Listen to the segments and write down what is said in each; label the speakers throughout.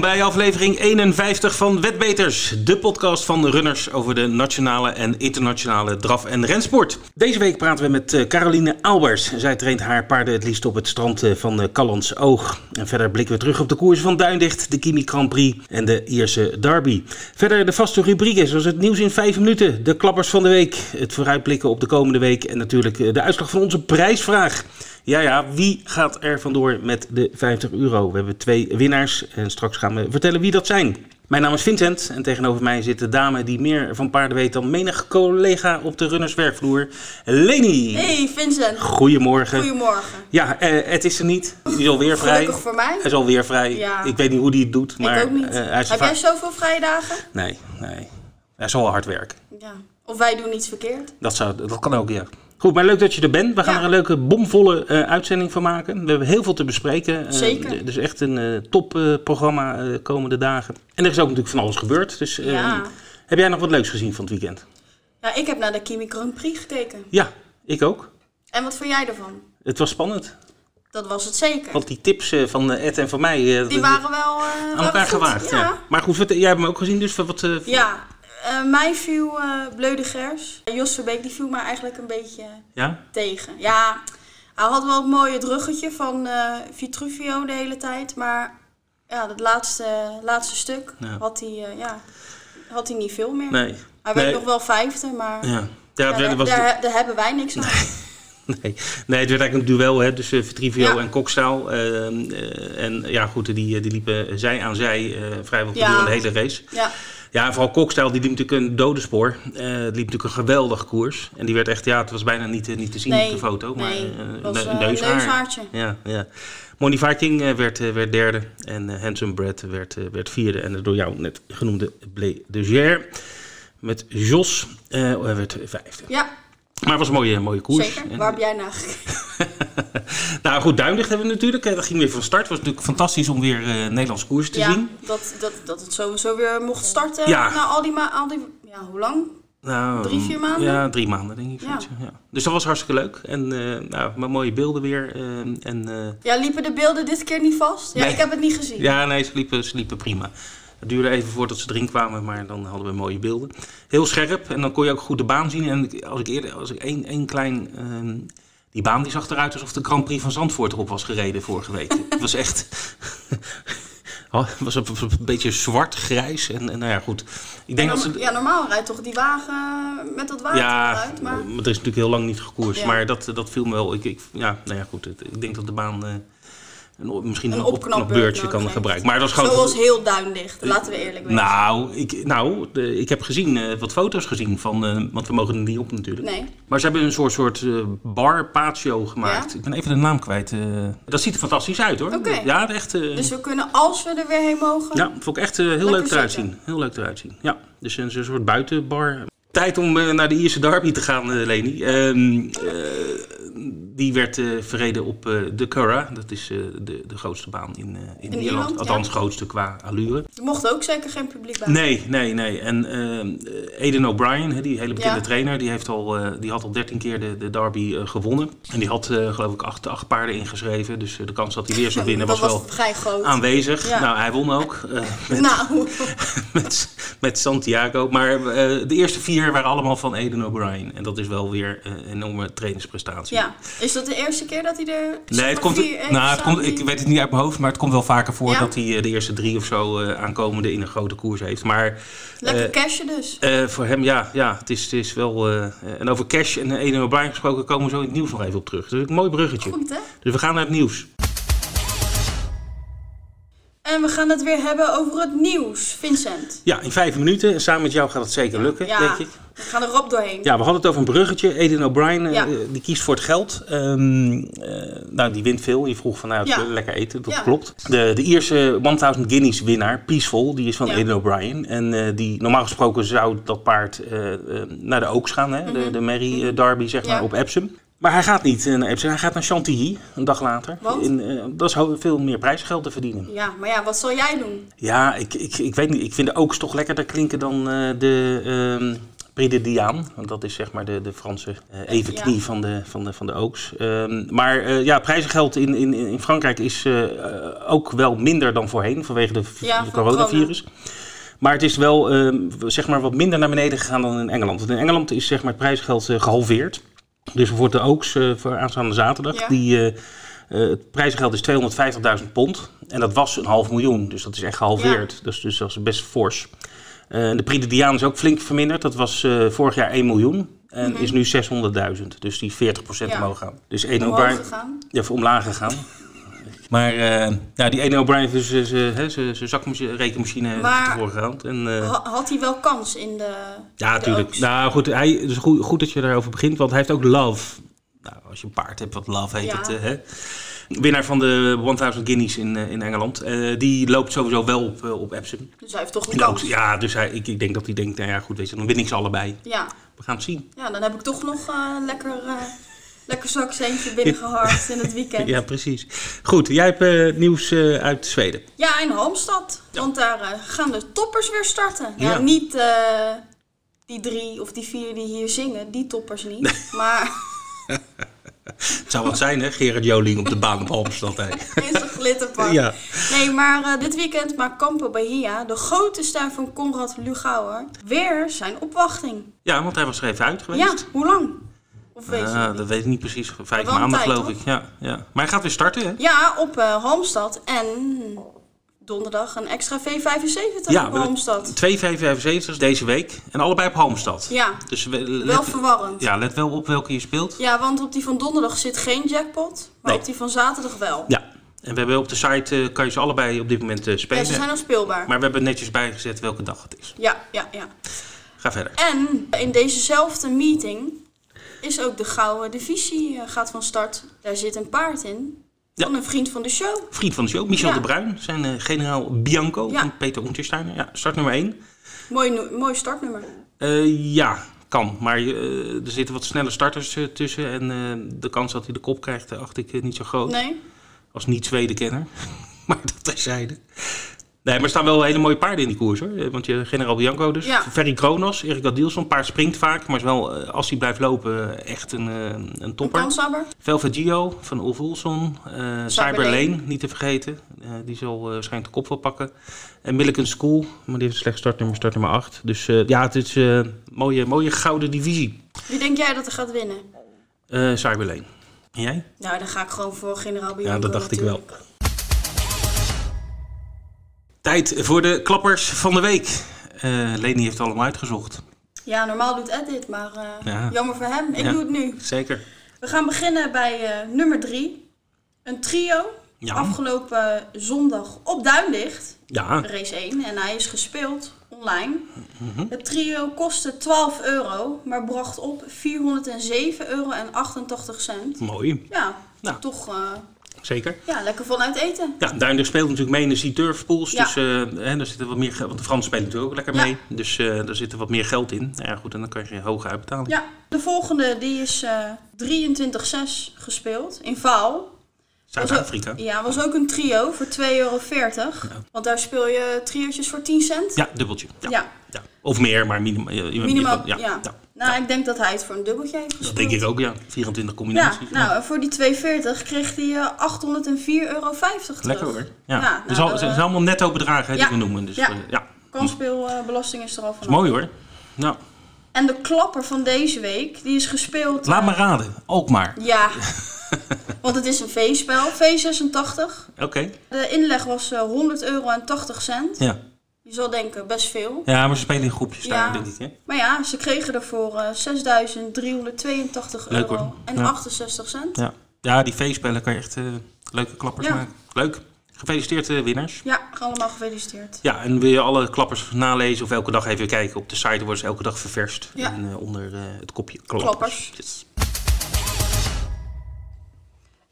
Speaker 1: Bij aflevering 51 van Wetbeters, de podcast van de runners over de nationale en internationale draf- en rensport. Deze week praten we met eh, Caroline Albers. Zij traint haar paarden het liefst op het strand eh, van eh, Callans Oog. En verder blikken we terug op de koersen van Duindicht, de Kimi Grand Prix en de Ierse Derby. Verder de vaste rubrieken zoals het nieuws in 5 minuten, de klappers van de week, het vooruitblikken op de komende week en natuurlijk de uitslag van onze prijsvraag. Ja, ja, wie gaat er vandoor met de 50 euro? We hebben twee winnaars en straks gaan we vertellen wie dat zijn. Mijn naam is Vincent en tegenover mij zit de dame die meer van paarden weet dan menig collega op de runnerswerkvloer, Leni.
Speaker 2: Hey Vincent,
Speaker 1: Goedemorgen.
Speaker 2: goedemorgen.
Speaker 1: Ja, eh, het is er niet. Die is alweer vrij.
Speaker 2: Gelukkig voor mij.
Speaker 1: Hij is alweer vrij.
Speaker 2: Ja.
Speaker 1: Ik weet niet hoe hij het doet, maar
Speaker 2: ik ook niet.
Speaker 1: eh, hij is
Speaker 2: Heb jij zoveel vrije dagen?
Speaker 1: Nee, nee. Hij zal wel hard werken.
Speaker 2: Ja. Of wij doen iets verkeerd?
Speaker 1: Dat, zou, dat kan ook, ja. Goed, maar leuk dat je er bent. We gaan
Speaker 2: Ja.
Speaker 1: er een leuke, bomvolle eh, uitzending van maken. We hebben heel veel te bespreken. Eh,
Speaker 2: Zeker.
Speaker 1: dus echt een eh topprogramma eh komende dagen. En er is ook natuurlijk van alles gebeurd. Dus
Speaker 2: Ja.
Speaker 1: heb jij nog wat leuks gezien van het weekend?
Speaker 2: Ja, ik heb naar de Kimi Grand Prix gekeken.
Speaker 1: Ja, ik ook.
Speaker 2: En wat vond jij ervan?
Speaker 1: Het was spannend.
Speaker 2: Dat was het zeker.
Speaker 1: Want die tips van Ed en van mij...
Speaker 2: Die waren wel...
Speaker 1: aan elkaar gewaagd. Ja.
Speaker 2: Ja.
Speaker 1: Maar goed, jij hebt hem ook gezien, dus wat... eh,
Speaker 2: Ja. Eh, mij viel eh Bleu de Gers. Jos Verbeek die viel mij eigenlijk een beetje
Speaker 1: ja?
Speaker 2: tegen. Ja, hij had wel het mooie druggetje van eh, Vitruvio de hele tijd. Maar ja, dat laatste, laatste stuk
Speaker 1: Ja.
Speaker 2: had, hij, eh, ja, had hij niet veel meer.
Speaker 1: Nee.
Speaker 2: Hij werd
Speaker 1: Nee.
Speaker 2: nog wel vijfde, maar...
Speaker 1: Ja.
Speaker 2: Daar,
Speaker 1: was
Speaker 2: daar, daar hebben wij niks aan.
Speaker 1: Nee. nee, het werd eigenlijk een duel hè, tussen Vitrivio
Speaker 2: Ja.
Speaker 1: en Kokstaal. Eh, eh, en ja, goed, die, die liepen zij aan zij eh, vrijwel
Speaker 2: Ja.
Speaker 1: de hele race.
Speaker 2: Ja,
Speaker 1: Ja, en vooral Kokstaal, die liep natuurlijk een dode spoor. Eh, het liep natuurlijk een geweldige koers. En die werd echt, ja, het was bijna niet, eh, niet te zien
Speaker 2: Nee,
Speaker 1: op de foto. Maar
Speaker 2: nee, het was,
Speaker 1: een neushaar.
Speaker 2: neushaartje.
Speaker 1: Ja, ja. Money Viking werd, werd derde. En Handsome Brad werd, werd vierde. En de door jou net genoemde Blé de Gier met Jos hij werd vijfde.
Speaker 2: ja
Speaker 1: Maar het was een mooie, mooie koers.
Speaker 2: zeker.
Speaker 1: En-
Speaker 2: Waar heb jij naar?
Speaker 1: nou goed, Duinlicht hebben we natuurlijk. Dat ging weer van start. Het was natuurlijk fantastisch om weer eh Nederlandse koers te
Speaker 2: Ja,
Speaker 1: zien.
Speaker 2: dat, dat, dat het sowieso weer mocht starten
Speaker 1: Ja.
Speaker 2: na al die, ma al die... Ja, hoe lang?
Speaker 1: Nou,
Speaker 2: Drie, vier maanden?
Speaker 1: Ja, drie maanden denk ik.
Speaker 2: Ja.
Speaker 1: Ja. Dus dat was hartstikke leuk. En eh, nou, maar mooie beelden weer. eh, en,
Speaker 2: Ja, liepen de beelden dit keer niet vast? Ja,
Speaker 1: Nee.
Speaker 2: ik heb het niet gezien.
Speaker 1: ja, nee, ze liepen, ze liepen prima. Het duurde even voordat ze erin kwamen, maar dan hadden we mooie beelden. Heel scherp en dan kon je ook goed de baan zien. En als ik eerder, als ik één, één klein... die baan die zag eruit alsof de Grand Prix van Zandvoort erop was gereden vorige week. het was echt... Het was een, een beetje zwart, grijs. En, en nou ja, goed. Ik denk
Speaker 2: ja,
Speaker 1: dat ze...
Speaker 2: ja, normaal rijdt toch die wagen met dat water
Speaker 1: Ja,
Speaker 2: eruit, maar...
Speaker 1: maar er is natuurlijk heel lang niet gekoerst.
Speaker 2: Ja.
Speaker 1: Maar dat, dat viel me wel. Ik, ik, ja, nou ja, goed. Ik denk dat de baan eh, een, misschien een,
Speaker 2: Een
Speaker 1: opknapbeurtje
Speaker 2: opknapbeurt
Speaker 1: kan gebruiken. Maar dat is gewoon...
Speaker 2: Zoals heel duindicht, laten we eerlijk zijn.
Speaker 1: nou, ik, nou de- ik heb gezien, eh, wat foto's gezien van, eh, want we mogen er niet op natuurlijk.
Speaker 2: Nee.
Speaker 1: Maar ze hebben een soort, soort eh, bar patio gemaakt.
Speaker 2: Ja?
Speaker 1: Ik ben even de naam kwijt. eh. dat ziet er fantastisch uit hoor.
Speaker 2: Oké.
Speaker 1: Ja, echt. eh,
Speaker 2: Dus we kunnen, als we er weer heen mogen...
Speaker 1: ja, vond ik echt heel leuk eruit zien. Heel leuk eruit zien. Ja, dus een, zo'n soort buitenbar. Tijd om naar de Ierse Derby te gaan, eh, Leni. Die werd eh, verreden op eh, de Curragh. Dat is eh, de, de grootste baan in, in, Ierland.
Speaker 2: Ierland,
Speaker 1: Althans,
Speaker 2: ja.
Speaker 1: grootste qua allure.
Speaker 2: Er mocht ook zeker geen publiek bij.
Speaker 1: Nee, nee, nee. En Eden O'Brien, die hele bekende
Speaker 2: Ja.
Speaker 1: trainer, die, heeft al, die had al 13 keer de, de Derby gewonnen. En die had, geloof ik, acht, acht paarden ingeschreven. Dus de kans dat hij weer zou winnen was, wel
Speaker 2: vrij groot.
Speaker 1: aanwezig.
Speaker 2: Ja.
Speaker 1: Nou, hij won ook. met,
Speaker 2: Nou,
Speaker 1: met, met Santiago. Maar de eerste vier waren allemaal van Eden O'Brien. En dat is wel weer een enorme trainingsprestatie.
Speaker 2: ja. Is dat de eerste keer dat hij er...
Speaker 1: Nee, het komt,
Speaker 2: vier
Speaker 1: nou, het komt, ik weet het niet uit mijn hoofd, maar het komt wel vaker voor
Speaker 2: Ja?
Speaker 1: dat hij eh, de eerste drie of zo eh, aankomende in een grote koers heeft. Maar
Speaker 2: Lekker
Speaker 1: eh,
Speaker 2: cashen dus.
Speaker 1: voor hem, ja, ja het, is, het is wel. en over cash en Eden O'Brien gesproken komen we zo in het nieuws nog even op terug. Dus een mooi bruggetje.
Speaker 2: Goed, hè?
Speaker 1: Dus we gaan naar het nieuws.
Speaker 2: En we gaan het weer hebben over het nieuws. Vincent.
Speaker 1: Ja, in vijf minuten. En samen met jou gaat het zeker lukken,
Speaker 2: Ja,
Speaker 1: denk ik.
Speaker 2: we gaan er rap doorheen.
Speaker 1: Ja, we hadden het over een bruggetje. Eden O'Brien, eh, die kiest voor het geld. Ehm, eh, nou, die wint veel. Je vroeg van, nou,
Speaker 2: Ja.
Speaker 1: lekker eten. Dat klopt. De, de Ierse 1000 Guineas winnaar, Peaceful, die is van
Speaker 2: Ja.
Speaker 1: Eden O'Brien. En eh, die, normaal gesproken zou dat paard naar de Oaks gaan. Hè? De, de Mary eh, Derby, zeg maar,
Speaker 2: Mhm.
Speaker 1: Op Epsom. Maar hij gaat niet naar Epsom. Hij gaat naar Chantilly, een dag later.
Speaker 2: Want?
Speaker 1: In, eh, dat is veel meer prijsgeld te verdienen.
Speaker 2: Ja, maar ja, wat zal jij doen?
Speaker 1: Ja, ik, ik, ik weet niet. Ik vind de Oaks toch lekkerder klinken dan eh, de Prix de Diane, want dat is zeg maar de, de Franse eh, evenknie
Speaker 2: Ja.
Speaker 1: van de, van de, van de Oaks. Ehm, maar ja, prijzengeld in, in, in Frankrijk is ook wel minder dan voorheen vanwege de,
Speaker 2: Ja,
Speaker 1: de coronavirus. Maar het is wel ehm, zeg maar wat minder naar beneden gegaan dan in Engeland. Want in Engeland is zeg maar, het prijsgeld eh, gehalveerd. Dus bijvoorbeeld de Oaks voor aanstaande zaterdag.
Speaker 2: Ja.
Speaker 1: Die, eh, eh, het prijsgeld is 250.000 pond. En dat was een half miljoen. Dus dat is echt gehalveerd. Dus, dus dat is best fors. Eh, de Prix de Diane is ook flink verminderd. Dat was vorig jaar 1 miljoen. En is nu 600.000. Dus die is 40%
Speaker 2: Mhm. Ja.
Speaker 1: omhoog gaan. Dus 1
Speaker 2: Omhoog
Speaker 1: O'Brien...
Speaker 2: gegaan.
Speaker 1: Ja, omlaag gegaan. Maar eh, ja, die ene O'Brien heeft dus zijn zakrekenmachine
Speaker 2: Maar-
Speaker 1: tevoren gehaald. En, eh,
Speaker 2: Ha- Had hij wel kans in de.
Speaker 1: ja, natuurlijk. Nou goed, hij, is goed, goed dat je daarover begint, want hij heeft ook Love. Nou, als je een paard hebt wat Love heet
Speaker 2: Ja.
Speaker 1: het, eh, hè? Winnaar van de 1000 Guineas in, eh, in Engeland. Eh, die loopt sowieso wel op, eh, op Epsom.
Speaker 2: Dus hij heeft toch een
Speaker 1: de
Speaker 2: kans.
Speaker 1: Ja, dus hij, ik, ik denk dat hij denkt, nou ja, goed, weet je, dan win ik ze allebei.
Speaker 2: Ja.
Speaker 1: We gaan het zien.
Speaker 2: ja, dan heb ik toch nog eh, lekker, eh lekker zakcentje binnengeharkt in het weekend.
Speaker 1: Ja, precies. Goed, jij hebt eh, nieuws eh, uit Zweden.
Speaker 2: Ja, in Halmstad. Want daar eh, gaan de toppers weer starten. Ja,
Speaker 1: Ja.
Speaker 2: niet die drie of die vier die hier zingen, die toppers niet. Maar
Speaker 1: Het zou wat zijn, hè? Gerard Joling op de baan op Halmstad. hè?
Speaker 2: is een glitterpak.
Speaker 1: Ja.
Speaker 2: Nee, maar dit weekend maakt Campo Bahia, de grote ster van Konrad Lugauer, weer zijn opwachting.
Speaker 1: ja, want hij was er even uit geweest.
Speaker 2: Ja, hoe lang? Of weet je
Speaker 1: dat weet ik niet precies. Vijf
Speaker 2: wel een
Speaker 1: maanden
Speaker 2: tijd,
Speaker 1: geloof
Speaker 2: toch?
Speaker 1: ik. Ja, ja. Maar hij gaat weer starten, hè?
Speaker 2: Ja, op eh, Halmstad en donderdag een extra V75
Speaker 1: Ja,
Speaker 2: op Halmstad.
Speaker 1: Twee V75's deze week. En allebei op Halmstad.
Speaker 2: Ja,
Speaker 1: Dus we- let,
Speaker 2: wel verwarrend. Ja.
Speaker 1: ja, let wel op welke je speelt.
Speaker 2: want op die van donderdag zit geen jackpot, maar
Speaker 1: Nee.
Speaker 2: op die van zaterdag wel.
Speaker 1: Ja. En we hebben op de site, eh, kan je ze allebei op dit moment eh,
Speaker 2: Ja,
Speaker 1: spelen.
Speaker 2: ze zijn al speelbaar.
Speaker 1: Maar we hebben netjes bijgezet welke dag het is.
Speaker 2: Ja, ja, ja.
Speaker 1: Ga verder.
Speaker 2: En in dezezelfde meeting is ook de Gouden Divisie eh, gaat van start. Daar zit een paard in.
Speaker 1: Ja.
Speaker 2: Van een vriend van de show.
Speaker 1: Vriend van de show, Michel
Speaker 2: Ja.
Speaker 1: de Bruin. Zijn eh, generaal Bianco
Speaker 2: Ja.
Speaker 1: van Peter Untersteiner. Ja, start nummer 1.
Speaker 2: Mooi, mooi startnummer.
Speaker 1: ja, kan. Maar er zitten wat snelle starters tussen. En de kans dat hij de kop krijgt, acht ik niet zo groot.
Speaker 2: Nee?
Speaker 1: Als niet-Zweden-kenner. maar dat terzijde. Nee, maar er staan wel hele mooie paarden in die koers hoor. Eh, Want je generaal Bianco dus.
Speaker 2: Ja.
Speaker 1: Ferry Kronos, Erik Adilson. Paard springt vaak, maar is wel, eh, als hij blijft lopen, eh, echt een, een
Speaker 2: Een
Speaker 1: topper.
Speaker 2: kanshebber?
Speaker 1: Velvet Gio van Ulf Olsson. eh Cyber. Lane, niet te vergeten. Die zal eh, waarschijnlijk de kop wel pakken. En Milliken School, maar die heeft een slecht startnummer, startnummer 8. Dus ja, het is een uh, mooie, mooie gouden divisie.
Speaker 2: Wie denk jij dat er gaat winnen?
Speaker 1: Cyber Lane. En jij?
Speaker 2: Nou, dan ga ik gewoon voor generaal Bianco
Speaker 1: Ja, dat dacht ik wel. Tijd voor de klappers van de week. Eh Leni heeft het allemaal uitgezocht.
Speaker 2: Ja, normaal doet Ed dit, maar eh,
Speaker 1: Ja.
Speaker 2: jammer voor hem. Ik
Speaker 1: Ja.
Speaker 2: doe het nu.
Speaker 1: Zeker.
Speaker 2: We gaan beginnen bij eh, nummer drie. Een trio.
Speaker 1: Ja.
Speaker 2: Afgelopen zondag op Duinlicht.
Speaker 1: Ja,
Speaker 2: Race 1. En hij is gespeeld online.
Speaker 1: Mhm.
Speaker 2: Het trio kostte 12 euro, maar bracht op 407 euro en 88 cent.
Speaker 1: mooi.
Speaker 2: Ja,
Speaker 1: Nou.
Speaker 2: toch
Speaker 1: Zeker.
Speaker 2: ja, lekker vanuit eten.
Speaker 1: Ja, Duindelijk speelt natuurlijk mee in de Sea-Turf pools.
Speaker 2: Ja.
Speaker 1: Dus eh, hè, daar zit er wat meer geld. Want de Fransen spelen natuurlijk ook lekker
Speaker 2: Ja.
Speaker 1: mee. Dus eh daar zit er wat meer geld in. Ja, goed, en dan kan je geen hoge uitbetaling.
Speaker 2: Ja, de volgende die is eh 23-6 gespeeld in Vaal.
Speaker 1: Zuid-Afrika.
Speaker 2: Ja, was ook een trio voor 2,40 euro. Want daar speel je triootjes voor 10 cent.
Speaker 1: Ja, dubbeltje. Ja.
Speaker 2: Ja,
Speaker 1: Ja. Of meer, maar
Speaker 2: minimaal. Ja. Nou, ik denk dat hij het voor een dubbeltje heeft gespeeld.
Speaker 1: Dat denk ik ook, ja. 24
Speaker 2: Ja,
Speaker 1: combinaties.
Speaker 2: nou, voor die 2,40 kreeg hij eh 804,50 euro terug.
Speaker 1: Lekker hoor. Ja. Dus
Speaker 2: nou,
Speaker 1: al, het
Speaker 2: eh,
Speaker 1: zijn allemaal netto bedragen hè, die we noemen. Dus
Speaker 2: Ja.
Speaker 1: eh, ja.
Speaker 2: Kanspeelbelasting is er al van.
Speaker 1: mooi hoor. Nou,
Speaker 2: En de klapper van deze week, die is gespeeld...
Speaker 1: laat
Speaker 2: eh,
Speaker 1: me raden. Ook maar.
Speaker 2: Ja, want het is een V-spel, V86.
Speaker 1: Oké.
Speaker 2: De inleg was eh 100 euro en 80 cent.
Speaker 1: Ja.
Speaker 2: Je zal denken, best veel.
Speaker 1: ja, maar ze spelen in groepjes
Speaker 2: Ja.
Speaker 1: daar, denk ik. Hè?
Speaker 2: Maar ja, ze kregen ervoor eh 6.382
Speaker 1: Leuk,
Speaker 2: euro en
Speaker 1: Ja.
Speaker 2: 68 cent.
Speaker 1: Ja. ja, die V-spellen kan je echt eh, leuke klappers
Speaker 2: Ja.
Speaker 1: maken. Leuk. Gefeliciteerd eh, winnaars.
Speaker 2: Ja, allemaal gefeliciteerd.
Speaker 1: Ja, en wil je alle klappers nalezen of elke dag even kijken op de site, worden ze elke dag ververst.
Speaker 2: Ja.
Speaker 1: En eh, onder eh, het kopje klappers.
Speaker 2: Klappers.
Speaker 1: Yes.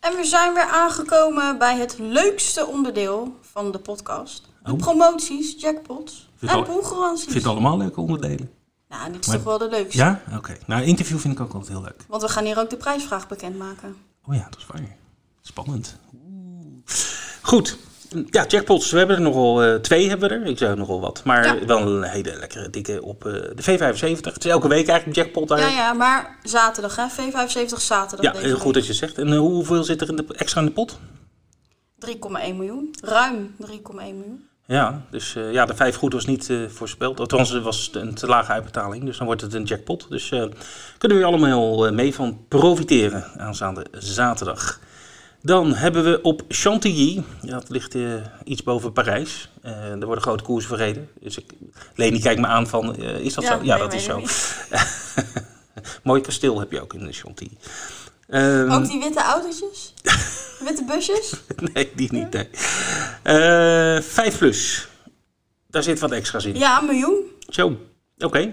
Speaker 2: En we zijn weer aangekomen bij het leukste onderdeel van de podcast. De
Speaker 1: Oh.
Speaker 2: promoties, jackpots en poolgaranties.
Speaker 1: Ik vind het allemaal leuke onderdelen.
Speaker 2: Nou, dit is
Speaker 1: Maar-
Speaker 2: toch wel de leukste.
Speaker 1: Ja? Oké. Nou, een interview vind ik ook altijd heel leuk.
Speaker 2: Want we gaan hier ook de prijsvraag bekendmaken.
Speaker 1: Oh ja, dat is waar. Spannend. Oeh. Goed. Ja, jackpots. We hebben er nogal eh, twee hebben we er. Ik zou nogal wat. Maar
Speaker 2: Ja.
Speaker 1: wel een hele lekkere dikke op eh, de V75. Het is elke week eigenlijk een jackpot daar.
Speaker 2: Ja, ja, maar zaterdag, hè? V75 zaterdag.
Speaker 1: Ja,
Speaker 2: deze
Speaker 1: heel goed dat je zegt. En eh, hoeveel zit er in de, extra in de pot?
Speaker 2: 3,1 miljoen. Ruim 3,1 miljoen.
Speaker 1: Ja, dus ja, de vijf goed was niet voorspeld. Althans, het was een te lage uitbetaling. Dus dan wordt het een jackpot. Dus eh, kunnen we allemaal mee van profiteren aanstaande zaterdag. Dan hebben we op Chantilly, ja, dat ligt eh, iets boven Parijs. Eh er worden grote koersen verreden. Dus ik, Leni kijkt me aan van, eh, is dat zo? Ja,
Speaker 2: nee,
Speaker 1: dat is zo. Mooi kasteel heb je ook in Chantilly. Ehm,
Speaker 2: Ook die witte autootjes? witte busjes?
Speaker 1: nee, die niet. Nee. 5 plus. Daar zit wat extra's in.
Speaker 2: Ja, een miljoen.
Speaker 1: Zo, oké.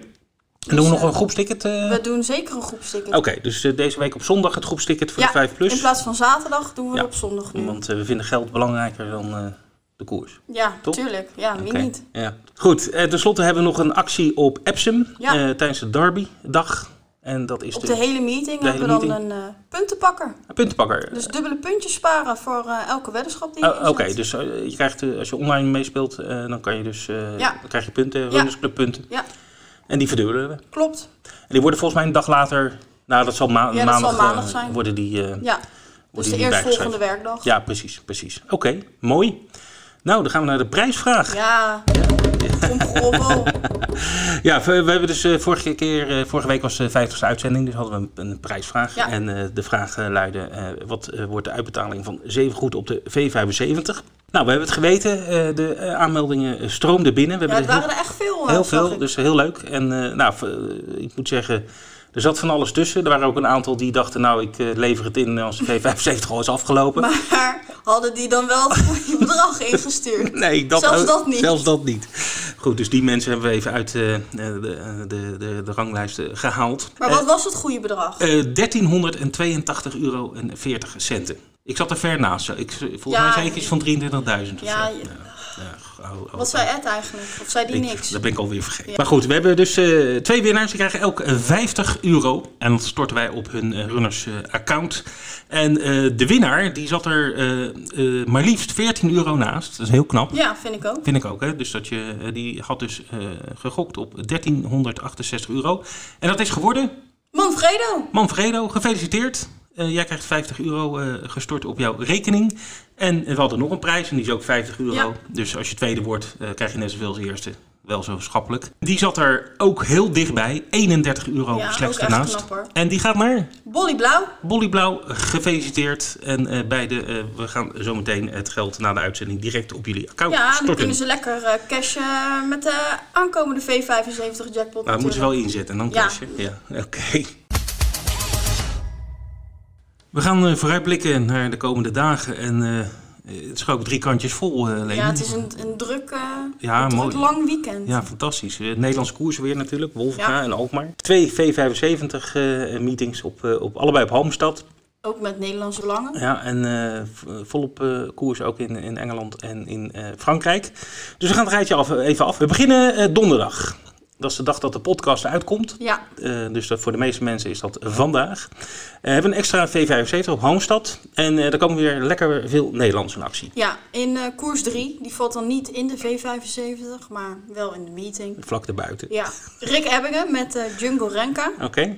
Speaker 1: En doen we
Speaker 2: Dus,
Speaker 1: nog
Speaker 2: eh,
Speaker 1: een groepsticket? eh?
Speaker 2: We doen zeker een groepsticket.
Speaker 1: Oké, dus eh, deze week op zondag het groepsticket voor
Speaker 2: ja,
Speaker 1: de 5 plus.
Speaker 2: in plaats van zaterdag doen we
Speaker 1: Ja.
Speaker 2: het op zondag nu.
Speaker 1: Want eh, we vinden geld belangrijker dan eh, de koers.
Speaker 2: Ja,
Speaker 1: Toch?
Speaker 2: tuurlijk. Ja, wie
Speaker 1: Oké,
Speaker 2: niet?
Speaker 1: Ja. Goed, eh, tenslotte hebben we nog een actie op Epsom
Speaker 2: Ja.
Speaker 1: eh, tijdens de Derby-dag. En dat is
Speaker 2: Op
Speaker 1: de,
Speaker 2: de hele meeting
Speaker 1: de
Speaker 2: hebben
Speaker 1: hele
Speaker 2: we dan een eh, puntenpakker.
Speaker 1: puntenpakker.
Speaker 2: Dus dubbele puntjes sparen voor eh, elke weddenschap die je
Speaker 1: Oh, Oké,
Speaker 2: inzet.
Speaker 1: dus eh, je krijgt, eh, als je online meespeelt, eh, dan kan je dus, eh, dan krijg je punten, runnersclubpunten.
Speaker 2: Ja,
Speaker 1: En die verdubbelen we.
Speaker 2: klopt.
Speaker 1: En die worden volgens mij een dag later, nou dat zal ma-
Speaker 2: Ja, dat
Speaker 1: maandag,
Speaker 2: zal maandag
Speaker 1: eh,
Speaker 2: zijn.
Speaker 1: worden die, eh,
Speaker 2: Ja, dus de eerstvolgende werkdag.
Speaker 1: Ja, precies, precies. Oké, mooi. Nou, dan gaan we naar de prijsvraag. Ja,
Speaker 2: Ja, tromgeroffel.
Speaker 1: we, we hebben dus eh, vorige keer, eh, vorige week was de 50ste uitzending, dus hadden we een, een prijsvraag.
Speaker 2: Ja.
Speaker 1: En eh, de vraag eh, luidde, eh, wat eh, wordt de uitbetaling van zevengoed op de V75? Nou, we hebben het geweten, eh, de eh, aanmeldingen eh, stroomden binnen. We
Speaker 2: Ja, het waren er echt veel. eh,
Speaker 1: heel veel, dus heel leuk. En eh, nou, eh, ik moet zeggen, er zat van alles tussen. Er waren ook een aantal die dachten, nou, ik eh, lever het in als de V75 al is afgelopen.
Speaker 2: Maar hadden die dan wel het bedrag ingestuurd?
Speaker 1: Nee, dat,
Speaker 2: Zelfs
Speaker 1: ook-
Speaker 2: dat niet.
Speaker 1: Zelfs dat niet. Goed, dus die mensen hebben we even uit eh, de, de, de, de, de ranglijsten gehaald.
Speaker 2: Maar wat was het goede bedrag?
Speaker 1: Eh, 1382 euro en 40 centen. Ik zat er ver naast. Ik, volgens
Speaker 2: Ja,
Speaker 1: mij zei ik iets van 23.000 of
Speaker 2: Ja,
Speaker 1: zo. Ja,
Speaker 2: Wat zei Ed eigenlijk? Of zei die
Speaker 1: ik-
Speaker 2: niks?
Speaker 1: Dat ben ik alweer vergeten. Maar goed, we hebben dus eh, twee winnaars. Die krijgen elk eh, 50 euro. En dat storten wij op hun eh, runners eh, account. En eh, de winnaar, die zat er eh, eh, maar liefst 14 euro naast. Dat is heel knap.
Speaker 2: Ja, vind ik ook.
Speaker 1: Vind ik ook, hè? Dus dat je, eh, die had dus eh, gegokt op 1368 euro. En dat is geworden.
Speaker 2: Manfredo!
Speaker 1: Manfredo, gefeliciteerd. Eh, jij krijgt 50 euro eh, gestort op jouw rekening. En we hadden nog een prijs en die is ook 50 euro.
Speaker 2: Ja.
Speaker 1: Dus als je tweede wordt, eh, krijg je net zoveel als eerste. Wel zo schappelijk. Die zat er ook heel dichtbij. 31 euro
Speaker 2: Ja,
Speaker 1: slechts
Speaker 2: hoor.
Speaker 1: En die gaat naar
Speaker 2: Bolly Blauw.
Speaker 1: Bolly Blauw. Gefeliciteerd. En beide, we gaan zometeen het geld na de uitzending direct op jullie account
Speaker 2: Ja, dan
Speaker 1: storten.
Speaker 2: kunnen ze lekker cashen met de aankomende V75 jackpot.
Speaker 1: Dat moeten ze wel inzetten en dan
Speaker 2: Ja.
Speaker 1: cashen. Ja, oké. We gaan eh, vooruitblikken naar de komende dagen. En eh, het is ook drie kantjes vol, Leni.
Speaker 2: Ja, het is een, een druk,
Speaker 1: Ja,
Speaker 2: een
Speaker 1: mooi.
Speaker 2: lang weekend.
Speaker 1: Ja, fantastisch. Nederlandse koers weer natuurlijk. Wolvenga
Speaker 2: Ja.
Speaker 1: en Alkmaar. Twee V75 eh, meetings op, op allebei op Halmstad.
Speaker 2: Ook met Nederlandse belangen.
Speaker 1: Ja, en volop eh, koers ook in, in Engeland en in Frankrijk. Dus we gaan het rijtje af, even af. We beginnen donderdag. Dat is de dag dat de podcast uitkomt.
Speaker 2: Ja,
Speaker 1: Eh, dus dat voor de meeste mensen is dat vandaag. Eh, we hebben een extra V75 op Halmstad. En eh daar komen weer lekker veel Nederlands in actie.
Speaker 2: ja, in koers 3, die valt dan niet in de V75, maar wel in de meeting.
Speaker 1: Vlak erbuiten.
Speaker 2: Ja, Rick Ebbingen met Jungle Renka.
Speaker 1: Oké,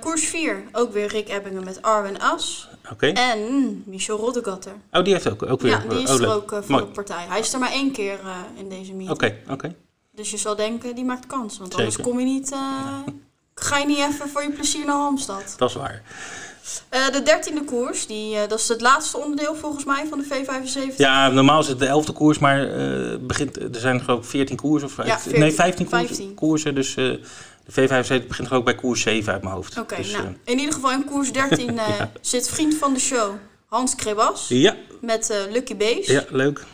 Speaker 2: koers 4, ook weer Rick Ebbingen met Arwen As.
Speaker 1: oké.
Speaker 2: En Michel Roddegatter.
Speaker 1: Oh, die heeft ook, ook weer.
Speaker 2: Ja, die is
Speaker 1: oh,
Speaker 2: er
Speaker 1: leuk.
Speaker 2: ook voor de partij. Hij is er maar één keer in deze meeting.
Speaker 1: Oké, oké.
Speaker 2: Dus je zal denken, die maakt kans. Want anders kom je niet... eh, ga je niet even voor je plezier naar Halmstad.
Speaker 1: Dat is waar.
Speaker 2: Eh, de dertiende koers, die, eh, dat is het laatste onderdeel volgens mij van de V75.
Speaker 1: Ja, normaal is het de elfde koers, maar begint, er zijn geloof ik 14 koersen. Of,
Speaker 2: Ja, 14,
Speaker 1: nee, 15 koersen.
Speaker 2: 15.
Speaker 1: koersen dus de V75 begint geloof ik bij koers 7 uit mijn hoofd.
Speaker 2: Oké,
Speaker 1: dus,
Speaker 2: nou, in ieder geval in koers 13 eh, zit vriend van de show Hans Krebas
Speaker 1: ja,
Speaker 2: met Lucky Base.
Speaker 1: ja, leuk.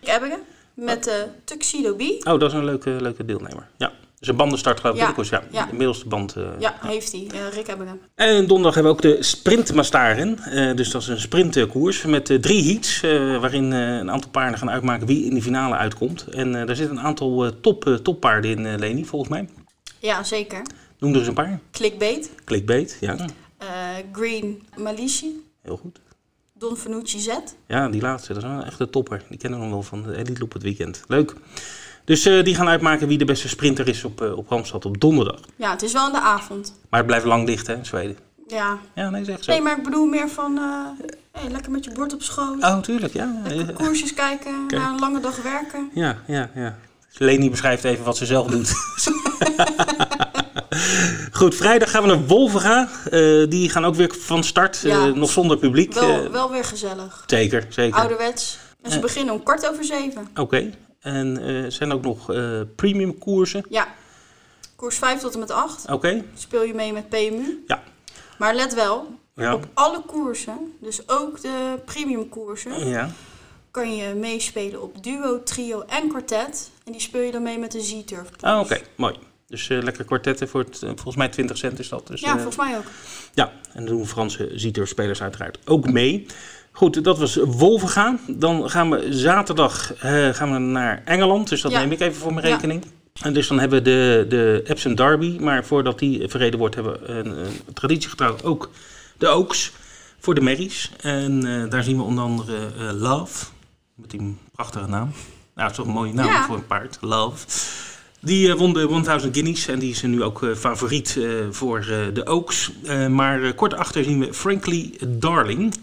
Speaker 2: Ebbingen met eh, Tuxedo B.
Speaker 1: Oh, dat is een leuke, leuke deelnemer. Ja. Dus een bandenstart geloof ik,
Speaker 2: Ja,
Speaker 1: de. Ja, de band. eh,
Speaker 2: Ja, heeft hij. Rick Ebbingen.
Speaker 1: En donderdag hebben we ook de Sprintmastaren. Eh dus dat is een sprintkoers met eh, drie heats. waarin een aantal paarden gaan uitmaken wie in de finale uitkomt. En daar zitten een aantal top, toppaarden in, Leni, volgens mij.
Speaker 2: Ja, zeker.
Speaker 1: Noem er eens een paar.
Speaker 2: Clickbait.
Speaker 1: Clickbait, ja.
Speaker 2: Green Malishi.
Speaker 1: Heel goed.
Speaker 2: Don Fanucci Z.
Speaker 1: Ja, die laatste, dat is wel echt een topper. Die kennen we nog wel van de Elite Loop het weekend. Leuk. Dus eh, die gaan uitmaken wie de beste sprinter is op, uh, op Randstad op donderdag.
Speaker 2: Ja, het is wel in de avond.
Speaker 1: Maar het blijft lang dicht, hè, in Zweden.
Speaker 2: Ja.
Speaker 1: Ja, nee, zeg zo.
Speaker 2: Nee, maar ik bedoel meer van... eh, hey, lekker met je bord op schoot.
Speaker 1: Oh, tuurlijk, ja.
Speaker 2: Lekker koersjes kijken.
Speaker 1: Kijk.
Speaker 2: Na een lange dag werken.
Speaker 1: Ja, ja, ja. Leni beschrijft even wat ze zelf doet. Goed, vrijdag gaan we naar Wolvenga. Eh, die gaan ook weer van start, eh, nog zonder publiek.
Speaker 2: Wel,
Speaker 1: Eh,
Speaker 2: wel weer gezellig.
Speaker 1: zeker, zeker.
Speaker 2: Ouderwets. En ze beginnen om kwart over zeven.
Speaker 1: Oké. En er zijn ook nog premium koersen.
Speaker 2: Ja. Koers 5 tot en met 8.
Speaker 1: Oké.
Speaker 2: Speel je mee met PMU.
Speaker 1: Ja.
Speaker 2: Maar let wel,
Speaker 1: Ja.
Speaker 2: op alle koersen, dus ook de premium koersen,
Speaker 1: Ja.
Speaker 2: kan je meespelen op duo, trio en kwartet. En die speel je dan mee met de Z-Turf.
Speaker 1: Ah, oké. Mooi. Dus eh, lekker kwartetten voor het, volgens mij 20 cent is dat. Dus,
Speaker 2: Ja,
Speaker 1: eh,
Speaker 2: volgens mij ook.
Speaker 1: Ja, en dan doen Franse Zieter-spelers uiteraard ook mee. Goed, dat was Wolvenga. Dan gaan we zaterdag eh, gaan we naar Engeland. Dus dat
Speaker 2: Ja.
Speaker 1: neem ik even voor mijn
Speaker 2: Ja.
Speaker 1: rekening. En dus dan hebben we de, de Epsom Derby. Maar voordat die verreden wordt, hebben we een, een traditiegetrouw ook de Oaks voor de Merries. En daar zien we onder andere Love, met die prachtige naam. Nou, dat is toch een mooie naam
Speaker 2: Ja.
Speaker 1: voor een paard, Love. Die eh, won de 1000 Guineas en die is nu ook eh, favoriet eh, voor de Oaks. Maar kort achter zien we Frankly Darling.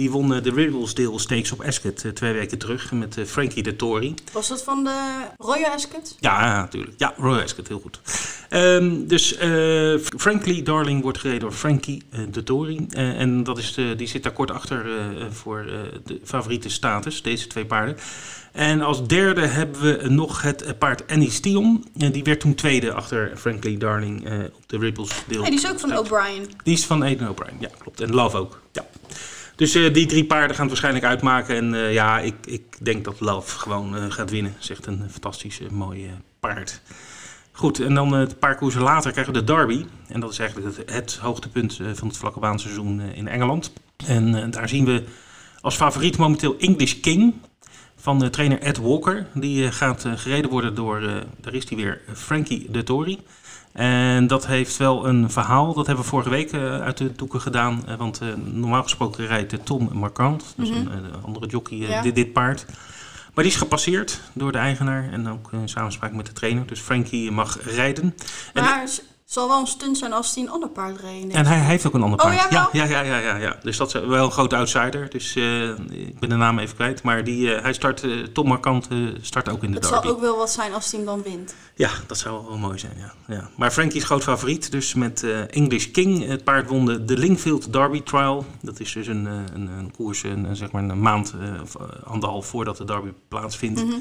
Speaker 1: Die won eh, de Ribblesdale Stakes op Ascot eh, twee weken terug met eh, Frankie de Tory.
Speaker 2: Was dat van de Royal Ascot?
Speaker 1: Ja, natuurlijk. Ja, Royal Ascot, heel goed. Ehm, dus eh Frankly Darling wordt gereden door Frankie de Tory. En dat is de, die zit daar kort achter voor de favoriete status, deze twee paarden. En als derde hebben we nog het paard Annie Stion. En die werd toen tweede achter Frankly Darling op de Ribblesdale.
Speaker 2: Nee, die is ook van O'Brien.
Speaker 1: Die is van Aiden O'Brien, ja, klopt. En Love ook, ja. Dus eh, die drie paarden gaan het waarschijnlijk uitmaken. En eh, ja, ik, ik denk dat Love gewoon eh, gaat winnen. Echt een fantastische, mooie paard. Goed, en dan een paar koersen later krijgen we de Derby. En dat is eigenlijk het, hoogtepunt van het vlakke baanseizoen in Engeland. En daar zien we als favoriet momenteel English King van de trainer Ed Walker. Die gaat gereden worden door, daar is hij weer, Frankie de Tory. En dat heeft wel een verhaal. Dat hebben we vorige week eh, uit de doeken gedaan. Eh, want eh, normaal gesproken rijdt Tom Marquand, dus
Speaker 2: Mhm.
Speaker 1: een andere jockey,
Speaker 2: Ja.
Speaker 1: dit, dit paard. Maar die is gepasseerd door de eigenaar en ook in samenspraak met de trainer. Dus Frankie mag rijden. En,
Speaker 2: Maar zal wel een stunt zijn als hij een ander paard reed.
Speaker 1: en hij, hij heeft ook een ander
Speaker 2: Oh,
Speaker 1: paard.
Speaker 2: ja,
Speaker 1: ja, ja, ja, ja, ja, ja. Dus dat is wel een grote outsider. Dus eh, ik ben de naam even kwijt. Maar die, eh, hij start, eh, Tom Marquand eh, start ook in de
Speaker 2: Het
Speaker 1: derby.
Speaker 2: zal ook wel wat zijn als hij hem dan wint.
Speaker 1: Ja, dat zou wel mooi zijn, ja. ja. Maar Frankie is groot favoriet, dus met eh, English King. Het paard won de, de Lingfield Derby Trial. Dat is dus een, eh, een, een koers, een, zeg maar een maand, eh, of, eh, anderhalf voordat de derby plaatsvindt.
Speaker 2: Mhm.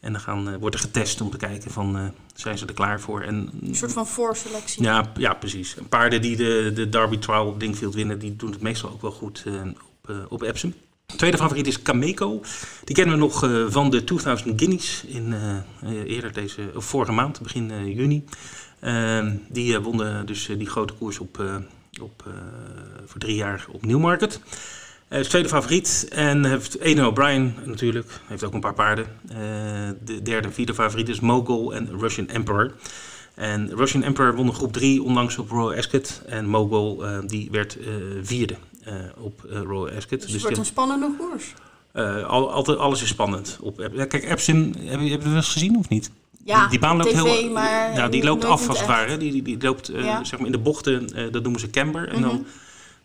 Speaker 1: En dan gaan, eh, wordt er getest om te kijken van, eh, zijn ze er klaar voor? En,
Speaker 2: Een soort van voorselectie.
Speaker 1: ja, ja, precies. En paarden die de, de Derby Trial op Lingfield winnen, die doen het meestal ook wel goed eh, op, op Epsom. Tweede favoriet is Cameco. Die kennen we nog van de 2000 Guineas in eerder deze, of vorige maand, begin juni. Ehm, die wonnen dus die grote koers op, op, voor drie jaar op Newmarket. Hij is tweede favoriet en heeft Aidan O'Brien natuurlijk. Heeft ook een paar paarden. Eh, de derde en vierde favoriet is Mogul en Russian Emperor. En Russian Emperor won de groep 3 onlangs op Royal Ascot. En Mogul eh, die werd eh, vierde eh, op eh, Royal Ascot.
Speaker 2: Dus
Speaker 1: Dus
Speaker 2: het wordt een spannende koers.
Speaker 1: eh, al, altijd, alles is spannend. Op, kijk, Epsom, heb je, heb je het wel eens gezien of niet?
Speaker 2: Ja,
Speaker 1: die, die baan loopt
Speaker 2: tv,
Speaker 1: heel.
Speaker 2: maar
Speaker 1: nou, die loopt af als
Speaker 2: het
Speaker 1: ware. Die, die, die loopt eh,
Speaker 2: Ja.
Speaker 1: zeg maar in de bochten, eh, dat noemen ze camber. En
Speaker 2: Mhm.
Speaker 1: dan,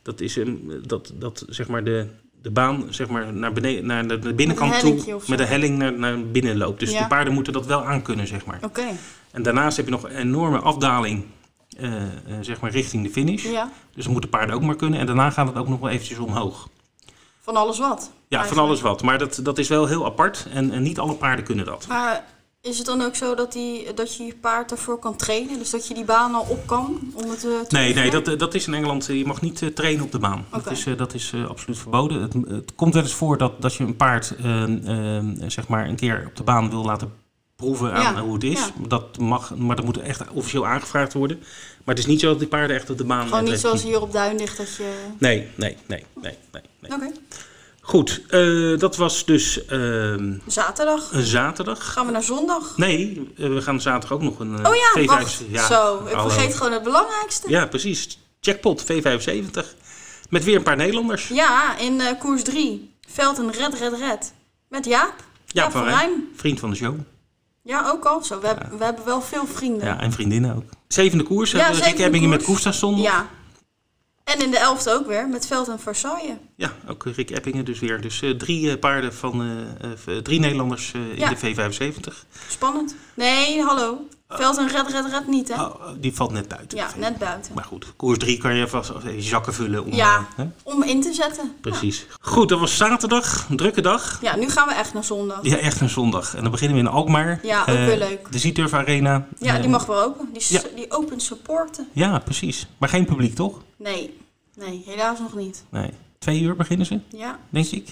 Speaker 1: dat is een, dat, dat zeg maar de, de baan zeg maar naar, beneden, naar de, de binnenkant toe met een helling naar, naar binnen loopt. Dus
Speaker 2: Ja.
Speaker 1: de paarden moeten dat wel aankunnen, zeg maar.
Speaker 2: Oké,
Speaker 1: En daarnaast heb je nog een enorme afdaling, eh, eh, zeg maar richting de finish.
Speaker 2: ja.
Speaker 1: Dus dat moeten paarden ook maar kunnen. En daarna gaat het ook nog wel eventjes omhoog.
Speaker 2: Van alles wat.
Speaker 1: Ja, van alles wat. Maar dat, dat is wel heel apart. En, en niet alle paarden kunnen dat.
Speaker 2: Maar is het dan ook zo dat, die, dat je je paard ervoor kan trainen? Dus dat je die baan al op kan om het eh, te
Speaker 1: Nee, nee dat, dat is in Engeland. eh, Je mag niet eh, trainen op de baan. Dat is, eh, dat is eh, absoluut verboden. Het, het komt wel eens voor dat, dat je een paard ehm, zeg maar een keer op de baan wil laten proeven aan
Speaker 2: Ja,
Speaker 1: hoe het is.
Speaker 2: ja.
Speaker 1: Dat mag, maar dat moet echt officieel aangevraagd worden. Maar het is niet zo dat die paarden echt op de baan...
Speaker 2: Gewoon
Speaker 1: eh,
Speaker 2: niet zoals hier op Duinlicht dat je...
Speaker 1: Nee, nee, nee, nee, nee. nee.
Speaker 2: Oké,
Speaker 1: Goed, eh, dat was dus ehm,
Speaker 2: zaterdag.
Speaker 1: een zaterdag.
Speaker 2: Gaan we naar zondag?
Speaker 1: Nee, eh, we gaan zaterdag ook nog een eh,
Speaker 2: Oh ja,
Speaker 1: V5.
Speaker 2: wacht.
Speaker 1: Ja,
Speaker 2: Zo, ik vergeet gewoon het belangrijkste.
Speaker 1: Ja, precies. Jackpot V75. Met weer een paar Nederlanders.
Speaker 2: Ja, in koers 3. Velten red, red, red. Met Jaap.
Speaker 1: Ja,
Speaker 2: Jaap
Speaker 1: van
Speaker 2: van
Speaker 1: Rijn.
Speaker 2: Rijn.
Speaker 1: Vriend van de show.
Speaker 2: Ja, ook al. Zo, we, hebben, we hebben wel veel vrienden.
Speaker 1: Ja, en vriendinnen ook. Zevende koers.
Speaker 2: Ja,
Speaker 1: hebben we
Speaker 2: zevende
Speaker 1: met. Koefstation.
Speaker 2: Ja. En in de elfde ook weer, met Velten Versailles.
Speaker 1: Ja, ook Rick Eppingen dus weer. Dus eh, drie eh, paarden van eh, drie Nederlanders in
Speaker 2: Ja.
Speaker 1: de V75.
Speaker 2: Spannend. Nee, hallo. Velten red, red, red niet, hè?
Speaker 1: Oh, die valt net buiten.
Speaker 2: Ja, net buiten.
Speaker 1: Maar goed, koers 3 kan je vast even zakken vullen. Om,
Speaker 2: Ja.
Speaker 1: eh, hè?
Speaker 2: Om in te zetten.
Speaker 1: Precies. Goed, dat was zaterdag. Een drukke dag.
Speaker 2: Ja, nu gaan we echt naar zondag.
Speaker 1: Ja, echt een zondag. En dan beginnen we in Alkmaar.
Speaker 2: Ja, ook
Speaker 1: Eh,
Speaker 2: weer leuk.
Speaker 1: De Zieturf Arena.
Speaker 2: Ja,
Speaker 1: Eh,
Speaker 2: die mag wel open. Die,
Speaker 1: ja.
Speaker 2: die open supporten.
Speaker 1: Ja, precies. Maar geen publiek, toch?
Speaker 2: Nee, nee, helaas nog niet.
Speaker 1: Nee. Twee uur beginnen ze,
Speaker 2: Ja,
Speaker 1: denk ik.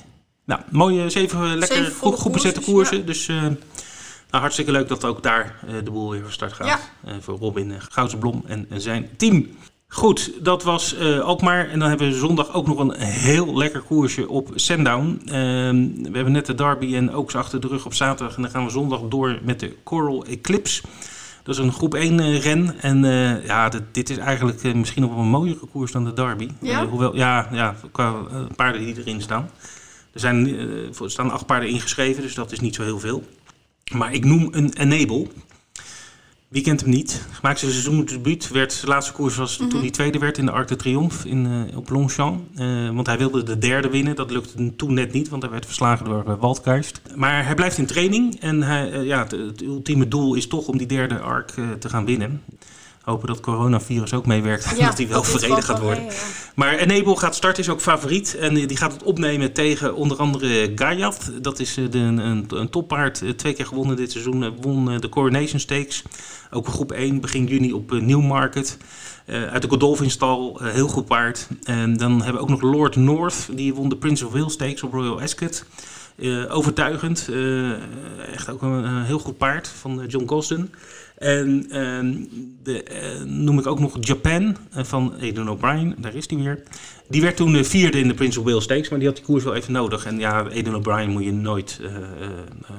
Speaker 1: Nou, mooie zeven eh, lekker
Speaker 2: Zeven
Speaker 1: goed, goed bezette koersen. Dus eh, nou, hartstikke leuk dat ook daar eh, de boel weer van start gaat.
Speaker 2: Ja.
Speaker 1: Eh, voor Robin uh, Goudsblom en, en zijn team. Goed, dat was eh Alkmaar. En dan hebben we zondag ook nog een heel lekker koersje op Sandown. Ehm, we hebben net de Derby en Oaks achter de rug op zaterdag. En dan gaan we zondag door met de Coral Eclipse. Dat is een groep 1 eh, ren. En eh, ja, dit, dit is eigenlijk eh, misschien nog wel een mooiere koers dan de Derby.
Speaker 2: Ja?
Speaker 1: Eh, hoewel, ja, ja, qua eh, paarden die erin staan. Er, zijn, eh, er staan acht paarden ingeschreven, dus dat is niet zo heel veel. Maar ik noem een Enable. Wie kent hem niet? Maakte zijn seizoensdebuut. Werd, zijn laatste koers was toen hij tweede werd in de Arc de Triomphe in, eh, op Longchamp. Eh, want hij wilde de derde winnen. Dat lukte toen net niet, want hij werd verslagen door uh. Maar hij blijft in training. En hij, ja, het, het ultieme doel is toch om die derde Arc te gaan winnen. Hopen dat coronavirus ook meewerkt. en dat hij wel verreden gaat worden.
Speaker 2: mee, ja.
Speaker 1: Maar Enable gaat starten, is ook favoriet. En die gaat het opnemen tegen onder andere Gayat. Dat is eh, de, een, een toppaard, eh, twee keer gewonnen dit seizoen. eh, Won de Coronation Stakes. Ook groep 1, begin juni op Newmarket. Uit de Godolphin-stal, eh, heel goed paard. En dan hebben we ook nog Lord North. Die won de Prince of Wales Stakes op Royal Ascot. Overtuigend. Echt ook een, heel goed paard van John Gosden. En ehm, de, eh, noem ik ook nog Japan eh, van Aidan O'Brien. Daar is die weer. Die werd toen de vierde in de Prince of Wales Stakes. Maar die had die koers wel even nodig. En ja, Aidan O'Brien moet je nooit... eh, eh, eh,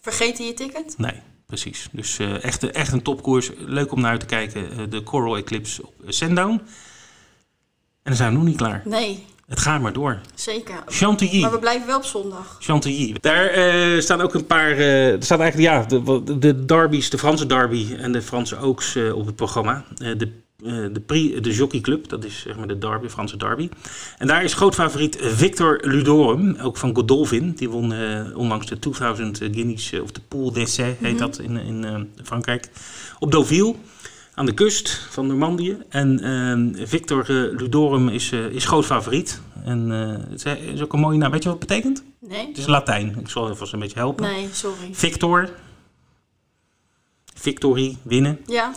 Speaker 2: Vergeet je ticket?
Speaker 1: nee, precies. Dus echt, echt een topkoers. Leuk om naar uit te kijken. De Coral Eclipse op Sandown. En dan zijn we nog niet klaar.
Speaker 2: Nee,
Speaker 1: Het gaat maar door.
Speaker 2: zeker.
Speaker 1: Chantilly.
Speaker 2: Maar we blijven wel op zondag.
Speaker 1: Chantilly. Daar eh, staan ook een paar. eh, er staat eigenlijk ja, de, de derbies, de Franse derby en de Franse Oaks eh, op het programma. De, de, Prix, de Jockey Club, dat is zeg maar de derby, Franse derby. En daar is groot favoriet Victor Ludorum, ook van Godolphin. Die won onlangs de 2000 Guineas, of de Pool d'Essai heet dat in, in Frankrijk. Op Deauville. Aan de kust van Normandië. En eh, Victor eh, Ludorum is, eh, is groot favoriet. En eh, het is- ook een mooie naam. Weet je wat het betekent?
Speaker 2: Nee?
Speaker 1: Het is Latijn. Ik zal even een beetje helpen.
Speaker 2: Nee, sorry.
Speaker 1: Victor. Victory, winnen.
Speaker 2: Ja,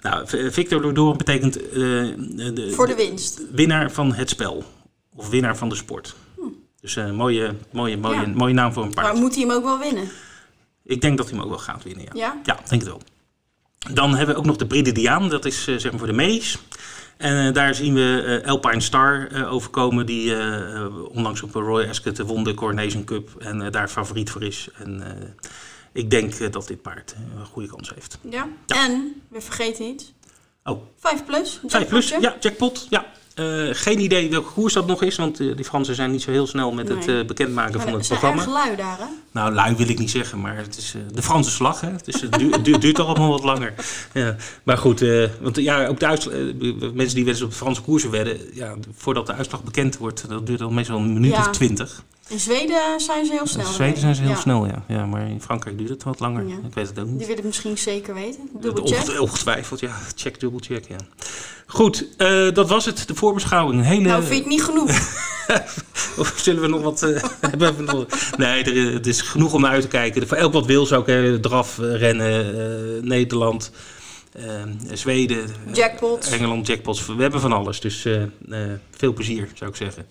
Speaker 1: Nou, Victor Ludorum betekent de,
Speaker 2: voor de winst.
Speaker 1: winnaar van het spel. Of winnaar van de sport. Dus een mooie, mooie, mooie,
Speaker 2: Ja.
Speaker 1: mooie naam voor een paard.
Speaker 2: Maar moet hij hem ook wel winnen?
Speaker 1: Ik denk dat hij hem ook wel gaat winnen, ja.
Speaker 2: Ja?
Speaker 1: Ja, denk het wel. Dan hebben we ook nog de Bride Diaan. Dat is eh, zeg maar voor de mees. En eh, daar zien we eh, Alpine Star overkomen. Die onlangs op de Royal Ascot won de Coronation Cup. En daar favoriet voor is. En ik denk dat dit paard een goede kans heeft.
Speaker 2: Ja.
Speaker 1: Ja.
Speaker 2: En, we vergeten iets.
Speaker 1: Oh,
Speaker 2: 5 plus.
Speaker 1: 5 plus. Ja, jackpot. Ja. Eh, geen idee welke koers dat nog is. Want eh, die Fransen zijn niet zo heel snel met het eh, bekendmaken van het
Speaker 2: zijn
Speaker 1: programma.
Speaker 2: erg lui daar, hè?
Speaker 1: Nou, lui wil ik niet zeggen, maar het is de Franse slag. Hè? Dus het duurt, het duurt, toch allemaal wat langer. Ja. Maar goed, want ja, ook de uitslag, mensen die wel eens op de Franse koersen wedden, ja, voordat de uitslag bekend wordt, dat duurt dan meestal een minuut
Speaker 2: Ja.
Speaker 1: of twintig.
Speaker 2: In Zweden zijn ze heel snel.
Speaker 1: In Zweden zijn ze heel
Speaker 2: Ja.
Speaker 1: snel, ja. ja. Maar in Frankrijk duurt het wat langer.
Speaker 2: Ja.
Speaker 1: Ik weet het ook niet.
Speaker 2: Die wil ik misschien zeker weten. Dubbelcheck.
Speaker 1: Onget- Ongetwijfeld, ja. Check, dubbel check, ja. Goed, eh, dat was het, de voorbeschouwing. Hele...
Speaker 2: Nou, vind je het niet genoeg?
Speaker 1: Of zullen we nog wat eh, hebben? We nog... Nee, er, is- het is genoeg om naar uit te kijken. Voor elk wat wil ook. Hè. Draf, eh, rennen, eh, Nederland, eh, Zweden, eh,
Speaker 2: Jackpots.
Speaker 1: Engeland, jackpots. We hebben van alles. Dus eh, eh, veel plezier, zou ik zeggen.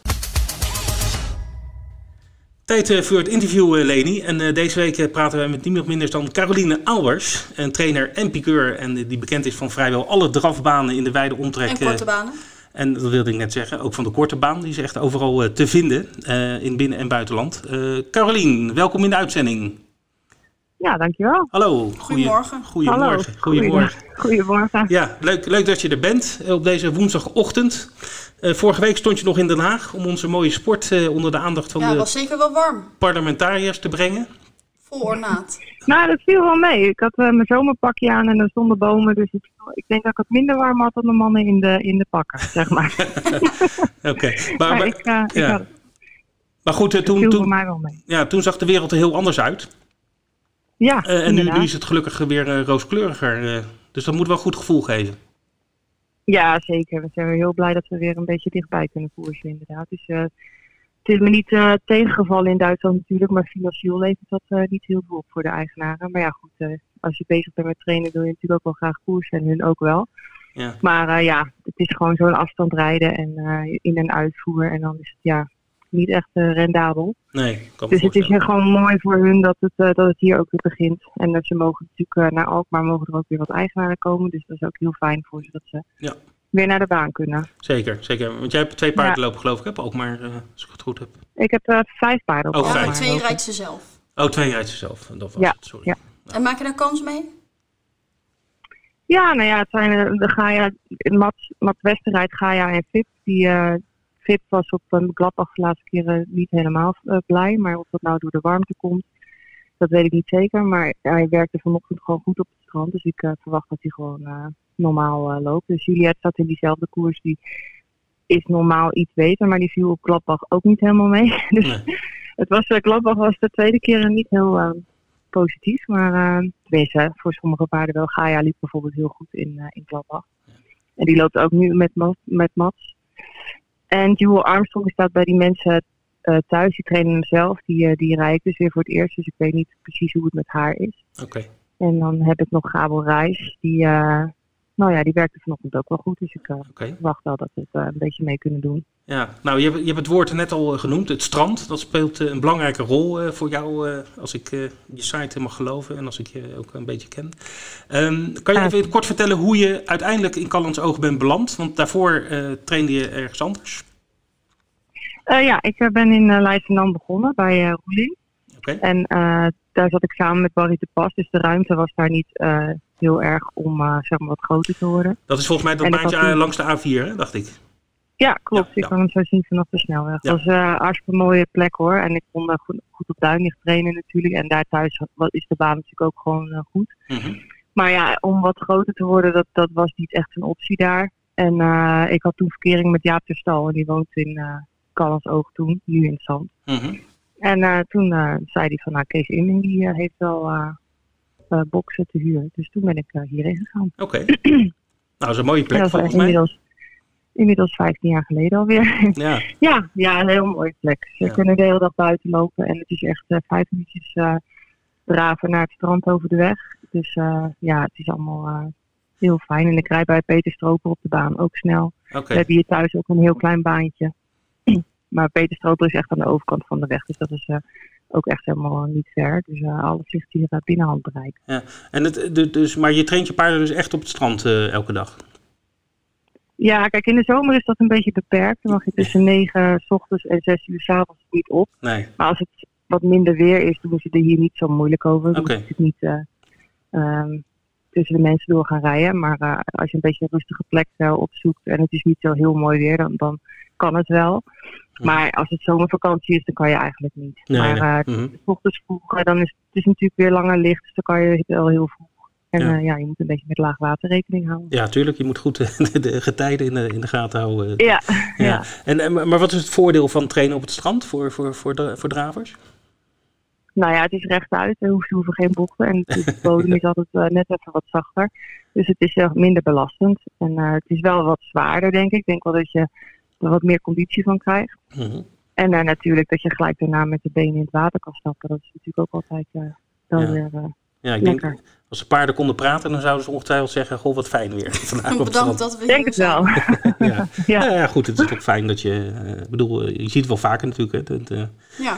Speaker 1: Tijd eh, voor het interview, eh, Leni. En eh, deze week praten we met niemand minder dan Caroline Albers. Een trainer en piqueur. En die bekend is van vrijwel alle drafbanen in de wijde omtrek.
Speaker 2: En korte banen.
Speaker 1: en dat wilde ik net zeggen, ook van de korte baan. Die is echt overal te vinden eh, in binnen- en buitenland. Eh Carolien, welkom in de uitzending.
Speaker 3: Ja, dankjewel.
Speaker 1: Hallo.
Speaker 2: Goedemorgen.
Speaker 1: Goedemorgen.
Speaker 3: Hallo.
Speaker 1: Goedemorgen.
Speaker 3: Goedemorgen.
Speaker 1: Ja, leuk, leuk dat je er bent op deze woensdagochtend. Eh, vorige week stond je nog in Den Haag om onze mooie sport eh, onder de aandacht van
Speaker 2: Ja,
Speaker 1: de
Speaker 2: was zeker wel warm.
Speaker 1: parlementariërs te brengen.
Speaker 2: Vol ornaat.
Speaker 3: Nou, dat viel wel mee. Ik had eh, mijn zomerpakje aan en er stonden bomen. Dus ik, ik denk dat ik het minder warm had dan de mannen in de, in de pakken, zeg maar.
Speaker 1: Oké, maar,
Speaker 3: maar
Speaker 1: maar,
Speaker 3: ik, ik
Speaker 1: ja.
Speaker 3: had,
Speaker 1: maar goed, toen, toen,
Speaker 3: mij wel mee.
Speaker 1: ja, toen zag de wereld er heel anders uit.
Speaker 3: Ja,
Speaker 1: en nu, nu is het gelukkig weer rooskleuriger. eh, dus dat moet wel een goed gevoel geven.
Speaker 3: Ja, zeker. We zijn weer heel blij dat we weer een beetje dichtbij kunnen koersen, inderdaad. Dus eh, het is me niet eh, tegengevallen in Duitsland natuurlijk, maar financieel levert dat eh, niet heel veel op voor de eigenaren. Maar ja, goed, als je bezig bent met trainen wil je natuurlijk ook wel graag koersen en hun ook wel.
Speaker 1: Ja.
Speaker 3: Maar ja, het is gewoon zo'n afstand rijden en in en uitvoer en dan is het ja niet echt eh, rendabel.
Speaker 1: Nee, kan
Speaker 3: Dus het is gewoon mooi voor hun dat het, eh, dat het hier ook weer begint. En dat ze mogen natuurlijk eh, naar Alkmaar mogen er ook weer wat eigenaren komen. Dus dat is ook heel fijn voor ze dat ze
Speaker 1: Ja.
Speaker 3: weer naar de baan kunnen.
Speaker 1: Zeker, zeker. Want jij hebt twee paarden lopen, geloof ik, hè? ook maar eh, als ik het goed heb.
Speaker 3: Ik heb eh, vijf paarden op
Speaker 1: Oh,
Speaker 2: ja,
Speaker 1: vijf.
Speaker 3: Alkmaar
Speaker 2: twee
Speaker 3: lopen.
Speaker 2: rijdt ze zelf.
Speaker 1: Oh, twee rijdt ze zelf. Dat was
Speaker 3: Ja,
Speaker 1: het, sorry.
Speaker 3: ja.
Speaker 2: En maak je daar kans mee?
Speaker 3: Ja, nou ja, het zijn de Gaia, Mat, Mat Westerrijd, Gaia en Vip. Die, eh Vip was op een Gladbach de laatste keer eh, niet helemaal eh, blij. Maar of dat nou door de warmte komt, dat weet ik niet zeker. Maar hij werkte vanochtend gewoon goed op het strand. Dus ik eh, verwacht dat hij gewoon normaal loopt. Dus Juliette zat in diezelfde koers. Die is normaal iets beter, maar die viel op Gladbach ook niet helemaal mee. Dus
Speaker 1: Nee.
Speaker 3: het was, Gladbach was de tweede keer niet heel eh, positief. Maar tenminste, voor sommige paarden wel. Gaia liep bijvoorbeeld heel goed in, in Gladbach. En die loopt ook nu met, met Mats. En Jewel Armstrong staat bij die mensen eh, thuis. Die trainen hem zelf. Die, eh, die rijd ik dus weer voor het eerst. Dus ik weet niet precies hoe het met haar is.
Speaker 1: Oké.
Speaker 3: En dan heb ik nog Gabel Reis. Die, eh, nou ja, die werkte vanochtend ook wel goed. Dus ik eh, verwacht wel dat we het eh, een beetje mee kunnen doen.
Speaker 1: Ja, nou, je hebt, je hebt het woord net al eh, genoemd. Het strand, dat speelt een belangrijke rol voor jou, als ik je site mag geloven en als ik je ook een beetje ken. Ehm, kan je
Speaker 3: Ja.
Speaker 1: even kort vertellen hoe je uiteindelijk in Callans Oog bent beland? Want daarvoor trainde je ergens anders.
Speaker 3: Ja, ik ben in uh, Leidschendam begonnen bij Roeling.
Speaker 1: Oké.
Speaker 3: En daar zat ik samen met Barry de Pas. Dus de ruimte was daar niet eh, heel erg om eh, zeg maar wat groter te worden.
Speaker 1: Dat is volgens mij dat baantje
Speaker 3: toen-
Speaker 1: langs de A4, hè, dacht ik.
Speaker 3: Ja, klopt.
Speaker 1: Ja,
Speaker 3: ik
Speaker 1: ja.
Speaker 3: kan hem zo zien vanaf de snelweg.
Speaker 1: Ja.
Speaker 3: Het was een hartstikke mooie plek hoor. En ik kon eh, goed, goed op Duinlicht trainen natuurlijk. En daar thuis is de baan natuurlijk ook gewoon goed.
Speaker 1: Mhm.
Speaker 3: Maar ja, om wat groter te worden, dat, dat was niet echt een optie daar. En ik had toen verkering met Jaap ter Stal. En die woont in eh Callensoog toen, nu in het Zand.
Speaker 1: Mhm.
Speaker 3: En eh, toen eh, zei hij van, nou Kees Imming die eh, heeft wel boksen te huur. Dus toen ben ik hierheen gegaan.
Speaker 1: Oké. nou, dat is een mooie plek volgens mij.
Speaker 3: inmiddels, inmiddels 15 jaar geleden alweer.
Speaker 1: Ja,
Speaker 3: ja, ja, een heel mooie plek. Ze
Speaker 1: Ja.
Speaker 3: kunnen de hele dag buiten lopen. En het is echt eh, vijf minuutjes draven naar het strand over de weg. Dus ja, het is allemaal heel fijn. En ik rijd bij Peter Stroper op de baan ook snel. We hebben hier thuis ook een heel klein baantje. Maar Peter Stroper is echt aan de overkant van de weg. Dus dat is eh, ook echt helemaal niet ver. Dus eh, alles ligt hier uh, binnen handbereik.
Speaker 1: En het, dus, maar je traint je paarden dus echt op het strand eh, elke dag?
Speaker 3: Ja, kijk, in de zomer is dat een beetje beperkt. Dan mag je tussen 9 s ochtends en 6 uur s avonds niet op.
Speaker 1: Nee.
Speaker 3: Maar als het wat minder weer is, dan moet je er hier niet zo moeilijk over. Dan moet je natuurlijk niet eh, ehm, tussen de mensen door gaan rijden. Maar als je een beetje een rustige plek eh, opzoekt en het is niet zo heel mooi weer, dan, dan kan het wel. Maar als het zomervakantie is, dan kan je eigenlijk niet.
Speaker 1: Nee,
Speaker 3: maar
Speaker 1: nee.
Speaker 3: eh,
Speaker 1: Mhm.
Speaker 3: s ochtends vroeg, eh, dan is het is natuurlijk weer langer licht, dus dan kan je het wel heel vroeg. En
Speaker 1: Ja.
Speaker 3: ja. ja, je moet een beetje met laag water rekening houden.
Speaker 1: Ja, tuurlijk. Je moet goed de, de getijden in de, in de gaten houden.
Speaker 3: Ja,
Speaker 1: Ja.
Speaker 3: ja.
Speaker 1: En, maar wat is het voordeel van trainen op het strand voor, voor, voor, de, voor dravers?
Speaker 3: Nou ja, het is rechtuit. Er hoeft- hoeven geen bochten. En de bodem is altijd eh, net even wat zachter. Dus het is eh, minder belastend. En eh, het is wel wat zwaarder, denk ik. Ik denk wel dat je er wat meer conditie van krijgt.
Speaker 1: Mhm.
Speaker 3: En eh, natuurlijk dat je gelijk daarna met de benen in het water kan stappen. Dat is natuurlijk ook altijd eh wel
Speaker 1: Ja.
Speaker 3: weer... eh,
Speaker 1: Ja, ik
Speaker 3: Lekker.
Speaker 1: denk, als de paarden konden praten, dan zouden ze ongetwijfeld zeggen, goh, wat fijn weer vandaag op het
Speaker 2: Bedankt
Speaker 1: strand.
Speaker 2: dat we
Speaker 3: denk het wel.
Speaker 1: Ja.
Speaker 3: Ja.
Speaker 1: Ja. ja, goed, het is toch fijn dat je, eh, ik bedoel, je ziet het wel vaker natuurlijk, hè, dat, eh,
Speaker 2: Ja.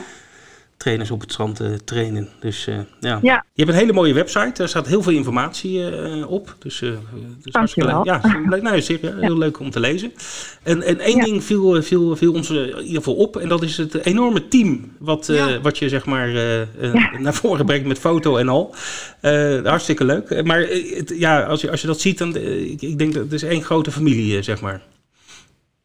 Speaker 1: Trainers op het strand uh, trainen. Dus uh, ja.
Speaker 3: ja.
Speaker 1: Je hebt een hele mooie website. Er staat heel veel informatie uh, op. Dus, dus
Speaker 3: Dankjewel.
Speaker 1: Ja, nou, zeker, heel leuk om te lezen. En, en één ja. ding viel, viel, viel ons in ieder geval op. En dat is het enorme team wat, ja. wat je zeg maar naar voren brengt met foto en al. hartstikke leuk. Maar het, ja, als je, als je dat ziet, dan ik, ik denk dat het is één grote familie, zeg maar.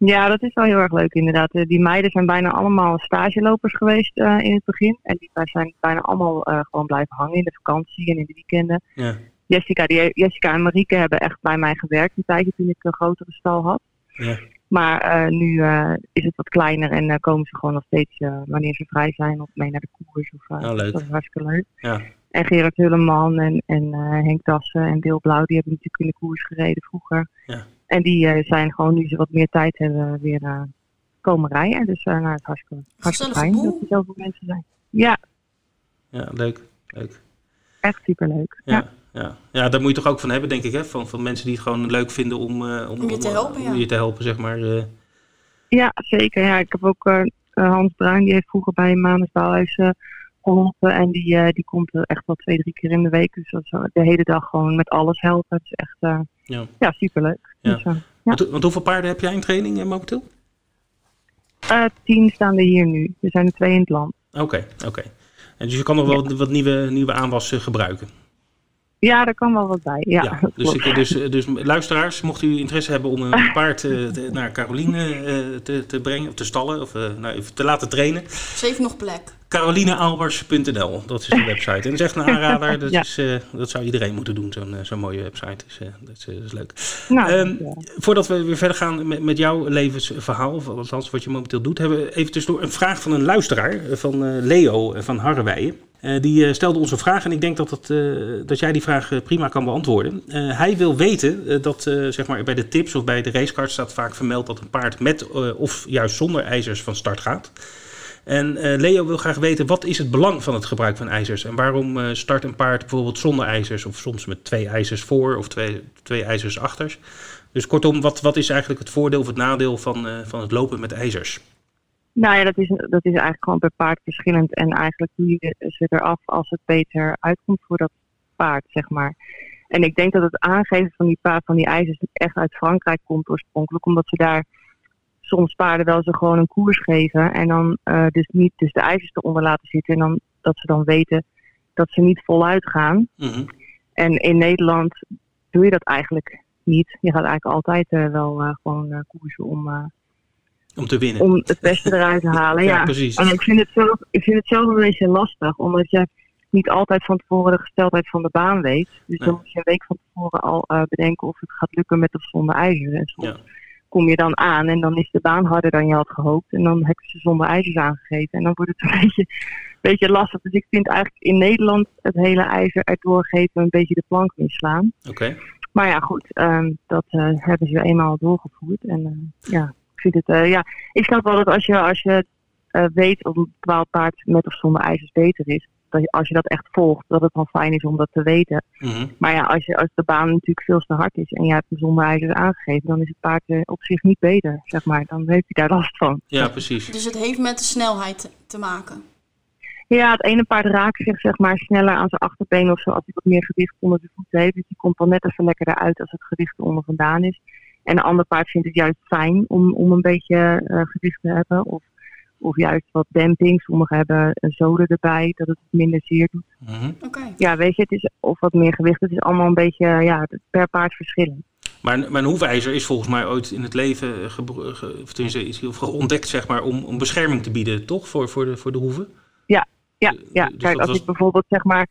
Speaker 3: Ja, dat is wel heel erg leuk inderdaad. Die meiden zijn bijna allemaal stagelopers geweest uh, in het begin. En die zijn bijna allemaal uh, gewoon blijven hangen in de vakantie en in de weekenden.
Speaker 1: Ja.
Speaker 3: Jessica, die, Jessica en Marieke hebben echt bij mij gewerkt een tijdje toen ik een grotere stal had.
Speaker 1: Ja.
Speaker 3: Maar uh, nu is het wat kleiner en komen ze gewoon nog steeds wanneer ze vrij zijn of mee naar de koers. Of,
Speaker 1: oh, leuk.
Speaker 3: Dat is hartstikke leuk.
Speaker 1: Ja.
Speaker 3: En Gerard Hulleman en, en Henk Dassen en Bill Blauw, die hebben natuurlijk in de koers gereden vroeger.
Speaker 1: Ja.
Speaker 3: En die uh, zijn gewoon, nu ze wat meer tijd hebben, weer uh, komen rijden. Dus uh, nou, het is hartstikke, hartstikke fijn dat er zoveel mensen zijn. Ja.
Speaker 1: Ja, leuk. leuk.
Speaker 3: Echt superleuk.
Speaker 1: Ja, ja. Ja. ja, daar moet je toch ook van hebben, denk ik, hè? Van, van mensen die het gewoon leuk vinden om, om,
Speaker 2: om je te helpen,
Speaker 1: om, om je te helpen zeg maar.
Speaker 3: Ja, zeker. Ja, ik heb ook Hans Bruin, die heeft vroeger bij Manus Bouwhuis geholpen. En die, uh, die komt er echt wel twee, drie keer in de week. Dus dat is de hele dag gewoon met alles helpen. Het is echt uh,
Speaker 1: ja.
Speaker 3: ja, superleuk.
Speaker 1: Ja.
Speaker 3: Dus, uh,
Speaker 1: want, want, hoeveel paarden heb jij in training momenteel?
Speaker 3: tien staan er hier nu. Er zijn er twee in het land.
Speaker 1: Oké, okay, oké. Okay. En dus je kan nog wel wat nieuwe, nieuwe aanwas gebruiken?
Speaker 3: Ja, daar kan wel wat bij. Ja,
Speaker 1: ja dus, ik, dus, dus luisteraars, mocht u interesse hebben om een paard uh, te, naar Caroline uh, te, te brengen, of te stallen, of uh, nou, te laten trainen.
Speaker 2: Ze heeft nog plek.
Speaker 1: carolinealbers.nl, dat is de website. En dat echt een aanrader, dat, ja. is, dat zou iedereen moeten doen, zo'n zo'n mooie website. Dus, dat, is, dat, is, leuk.
Speaker 3: Nou,
Speaker 1: um,
Speaker 3: ja.
Speaker 1: Voordat we weer verder gaan met, met jouw levensverhaal, of althans wat je momenteel doet, hebben we even tussendoor een vraag van een luisteraar, van Leo van Harrewijen. Die stelde ons een vraag en ik denk dat, uh, dat jij die vraag prima kan beantwoorden. hij wil weten dat zeg maar bij de tips of bij de racecard staat vaak vermeld dat een paard met of juist zonder ijzers van start gaat. En Leo wil graag weten wat is het belang van het gebruik van ijzers en waarom start een paard bijvoorbeeld zonder ijzers of soms met twee ijzers voor of twee, twee ijzers achters. Dus kortom, wat, wat is eigenlijk het voordeel of het nadeel van, van het lopen met ijzers?
Speaker 3: Nou ja, dat is, dat is eigenlijk gewoon per paard verschillend. En eigenlijk doe je ze eraf als het beter uitkomt voor dat paard, zeg maar. En ik denk dat het aangeven van die paard van die ijzers echt uit Frankrijk komt oorspronkelijk. Omdat ze daar soms paarden wel ze gewoon een koers geven. En dan uh, dus niet dus de ijzers eronder laten zitten. En dan, dat ze dan weten dat ze niet voluit gaan.
Speaker 1: Mm -hmm.
Speaker 3: En in Nederland doe je dat eigenlijk niet. Je gaat eigenlijk altijd uh, wel uh, gewoon koersen om
Speaker 1: om te winnen.
Speaker 3: Om het beste eruit te halen, ja.
Speaker 1: ja. precies.
Speaker 3: En ik vind, het zelf, ik vind het zelf een beetje lastig, omdat je niet altijd van tevoren de gesteldheid van de baan weet. Dus
Speaker 1: Nee.
Speaker 3: dan moet je een week van tevoren al bedenken of het gaat lukken met of zonder ijzer. En soms
Speaker 1: Ja.
Speaker 3: Kom je dan aan en dan is de baan harder dan je had gehoopt. En dan heb je ze zonder ijzers aangegeven. En dan wordt het een beetje, beetje lastig. Dus ik vind eigenlijk in Nederland het hele ijzer erdoor geven een beetje de plank inslaan.
Speaker 1: Oké.
Speaker 3: Maar ja, goed, ehm, dat eh, hebben ze eenmaal doorgevoerd. En eh, ja, ik vind het, eh, ja, ik snap wel dat als je, als je weet of een bepaald paard met of zonder ijzers beter is, dat als je dat echt volgt, dat het dan fijn is om dat te weten.
Speaker 1: Mhm.
Speaker 3: Maar ja, als, je, als de baan natuurlijk veel te hard is en je hebt hem zonder ijzers aangegeven, dan is het paard eh, op zich niet beter, zeg maar. Dan heeft hij daar last van.
Speaker 1: Ja, precies.
Speaker 2: Dus het heeft met de snelheid te- maken.
Speaker 3: Ja, het ene paard raakt zich zeg maar sneller aan zijn achterbeen of zo als hij wat meer gewicht onder de voeten heeft. Dus die komt dan net even lekkerder uit als het gewicht er onder vandaan is. En een ander paard vindt het juist fijn om, om een beetje eh, gewicht te hebben. Of, of juist wat demping. Sommigen hebben een zolen erbij, dat het minder zeer doet.
Speaker 1: Mhm.
Speaker 2: Oké.
Speaker 3: Ja, weet je, het is of wat meer gewicht. Het is allemaal een beetje ja, per paard verschillend.
Speaker 1: Maar, maar een hoefijzer is volgens mij ooit in het leven gebro- ge- of tenminste, is heel veel ontdekt zeg maar, om, om bescherming te bieden, toch? Voor, voor, de, voor de hoeven?
Speaker 3: Ja,
Speaker 1: Dus
Speaker 3: ja.
Speaker 1: dat
Speaker 3: Kijk, als
Speaker 1: was-
Speaker 3: ik bijvoorbeeld zeg maar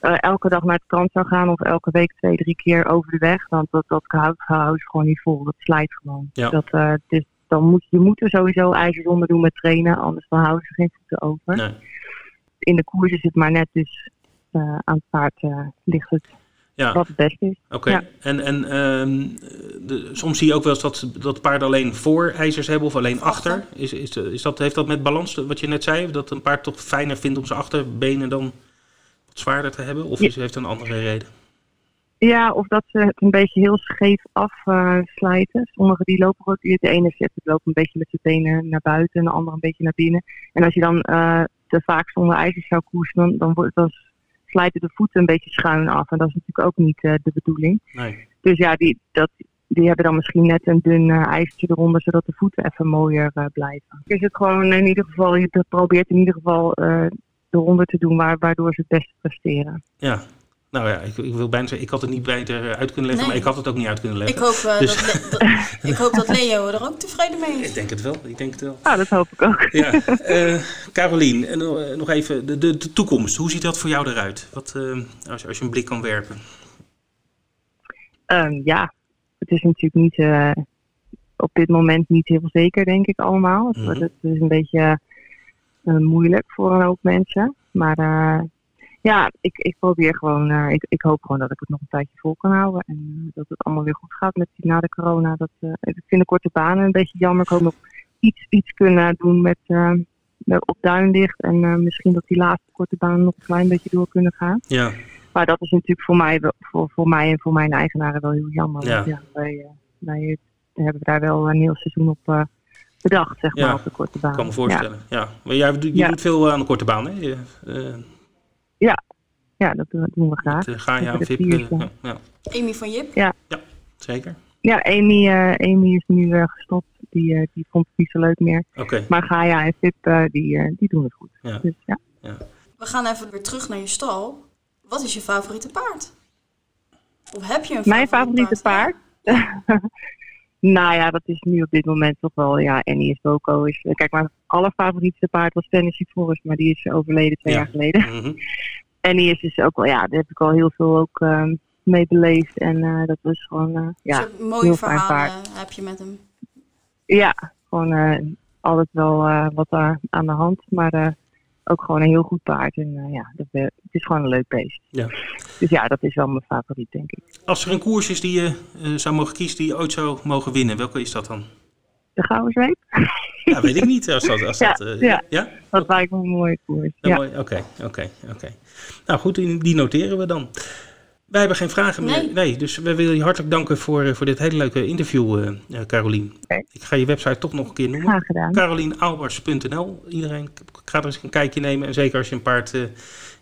Speaker 3: eh, elke dag naar het krant zou gaan of elke week twee, drie keer over de weg, dan dat, dat houdt houdt gewoon niet vol. Dat slijt gewoon.
Speaker 1: Ja.
Speaker 3: Dat, eh, dus dan moet je moet er sowieso ijzers onder doen met trainen, anders dan houden ze geen voeten over.
Speaker 1: Nee.
Speaker 3: In de koers is het maar net dus eh, aan het paard eh, ligt het
Speaker 1: Ja,
Speaker 3: wat het beste is.
Speaker 1: oké.
Speaker 3: ja.
Speaker 1: En, en ehm, de, soms zie je ook wel eens dat, dat paarden alleen voor ijzers hebben of alleen achter. Is, is, is dat, heeft dat met balans, wat je net zei? Dat een paard toch fijner vindt om zijn achterbenen dan wat zwaarder te hebben? Of
Speaker 3: Ja.
Speaker 1: is, heeft het een andere reden?
Speaker 3: Ja, of dat ze het een beetje heel scheef afslijten. Sommigen die lopen gewoon, de ene zet het loopt een beetje met zijn benen naar buiten en de andere een beetje naar binnen. En als je dan eh, te vaak zonder ijzers zou koersen, dan, dan, wordt, dan slijten de voeten een beetje schuin af. En dat is natuurlijk ook niet de bedoeling.
Speaker 1: Nee.
Speaker 3: Dus ja, die, dat, die hebben dan misschien net een dun uh, ijzertje eronder, zodat de voeten even mooier blijven. Is het gewoon in ieder geval, je probeert in ieder geval uh, eronder te doen waar, waardoor ze het beste presteren.
Speaker 1: Ja. Nou ja, ik, ik wil bijna zeggen, ik had het niet beter uit kunnen leggen, nee. maar ik had het ook niet uit kunnen leggen.
Speaker 2: Ik hoop, dus. dat, dat, ik hoop dat Leo er ook tevreden mee is.
Speaker 1: Ik denk het wel, ik denk het wel.
Speaker 3: Ah, dat hoop ik ook.
Speaker 1: Ja. Carolien, nog even, de, de, de, toekomst, hoe ziet dat voor jou eruit? Wat, als, als je een blik kan werpen.
Speaker 3: Um, ja, het is natuurlijk niet uh, op dit moment niet heel zeker, denk ik allemaal. Mm -hmm. Het is een beetje uh, moeilijk voor een hoop mensen. Maar uh, ja, ik, ik probeer gewoon, ik, ik hoop gewoon dat ik het nog een tijdje vol kan houden. En dat het allemaal weer goed gaat met na de corona. Dat, ik vind de korte banen een beetje jammer. Ik hoop nog iets, iets kunnen doen met, op Duinlicht. En misschien dat die laatste korte banen nog een klein beetje door kunnen gaan.
Speaker 1: Ja.
Speaker 3: Maar dat is natuurlijk voor mij, voor, voor mij en voor mijn eigenaren wel heel jammer.
Speaker 1: Ja.
Speaker 3: Ja, wij, wij hebben daar wel een heel seizoen op uh, bedacht, zeg maar,
Speaker 1: Ja,
Speaker 3: op de korte baan.
Speaker 1: Ik kan me voorstellen. Ja. Maar jij, je doet veel aan de korte baan, hè?
Speaker 3: Ja, dat doen, we graag.
Speaker 1: eh, Gaia,
Speaker 3: de
Speaker 1: VIP. eh, ja, ja,
Speaker 2: Amy van Jip.
Speaker 1: zeker.
Speaker 3: Ja, Amy, eh, Amy is nu gestopt. Die, eh, die vond het niet zo leuk meer.
Speaker 1: Oké.
Speaker 3: Maar Gaia en Vip, eh, die, eh, die doen het goed.
Speaker 1: Ja.
Speaker 3: Dus ja.
Speaker 2: We gaan even weer terug naar je stal. Wat is je favoriete paard? Of heb je een
Speaker 3: Mijn
Speaker 2: favoriet
Speaker 3: favoriete paard? nou ja, dat is nu op dit moment toch wel, ja, Annie is Boko. Is, kijk, mijn allerfavorietste paard was Tennessee Forest, maar die is overleden twee
Speaker 1: Ja.
Speaker 3: jaar geleden.
Speaker 1: Mhm.
Speaker 3: Annie is dus ook wel, ja, daar heb ik al heel veel ook ehm, mee beleefd. En eh, dat was gewoon, eh, ja,
Speaker 2: Dus mooie
Speaker 3: heel fijn
Speaker 2: verhalen heb je met hem.
Speaker 3: ja, gewoon eh, altijd wel eh, wat daar aan de hand. Maar eh, ook gewoon een heel goed paard. En eh, ja, dat, het is gewoon een leuk beest.
Speaker 1: Ja.
Speaker 3: Dus ja, dat is wel mijn favoriet, denk ik.
Speaker 1: Als er een koers is die je eh, zou mogen kiezen, die je ooit zou mogen winnen, welke is dat dan?
Speaker 3: De Gouden Zweep,
Speaker 1: Ja, weet ik niet. Als dat, als
Speaker 3: Ja,
Speaker 1: dat, eh,
Speaker 3: ja.
Speaker 1: ja?
Speaker 3: dat lijkt me een mooie koers.
Speaker 1: Mooi. Oké, oké, oké. Nou goed, die noteren we dan. Wij hebben geen vragen meer.
Speaker 2: Nee.
Speaker 1: Nee, dus we willen je hartelijk danken voor, eh, voor dit hele leuke interview, eh, Carolien. Ik ga je website toch nog een keer noemen.
Speaker 3: Graag gedaan.
Speaker 1: CarolineAlbers.nl. Iedereen gaat er eens een kijkje nemen. En zeker als je een paard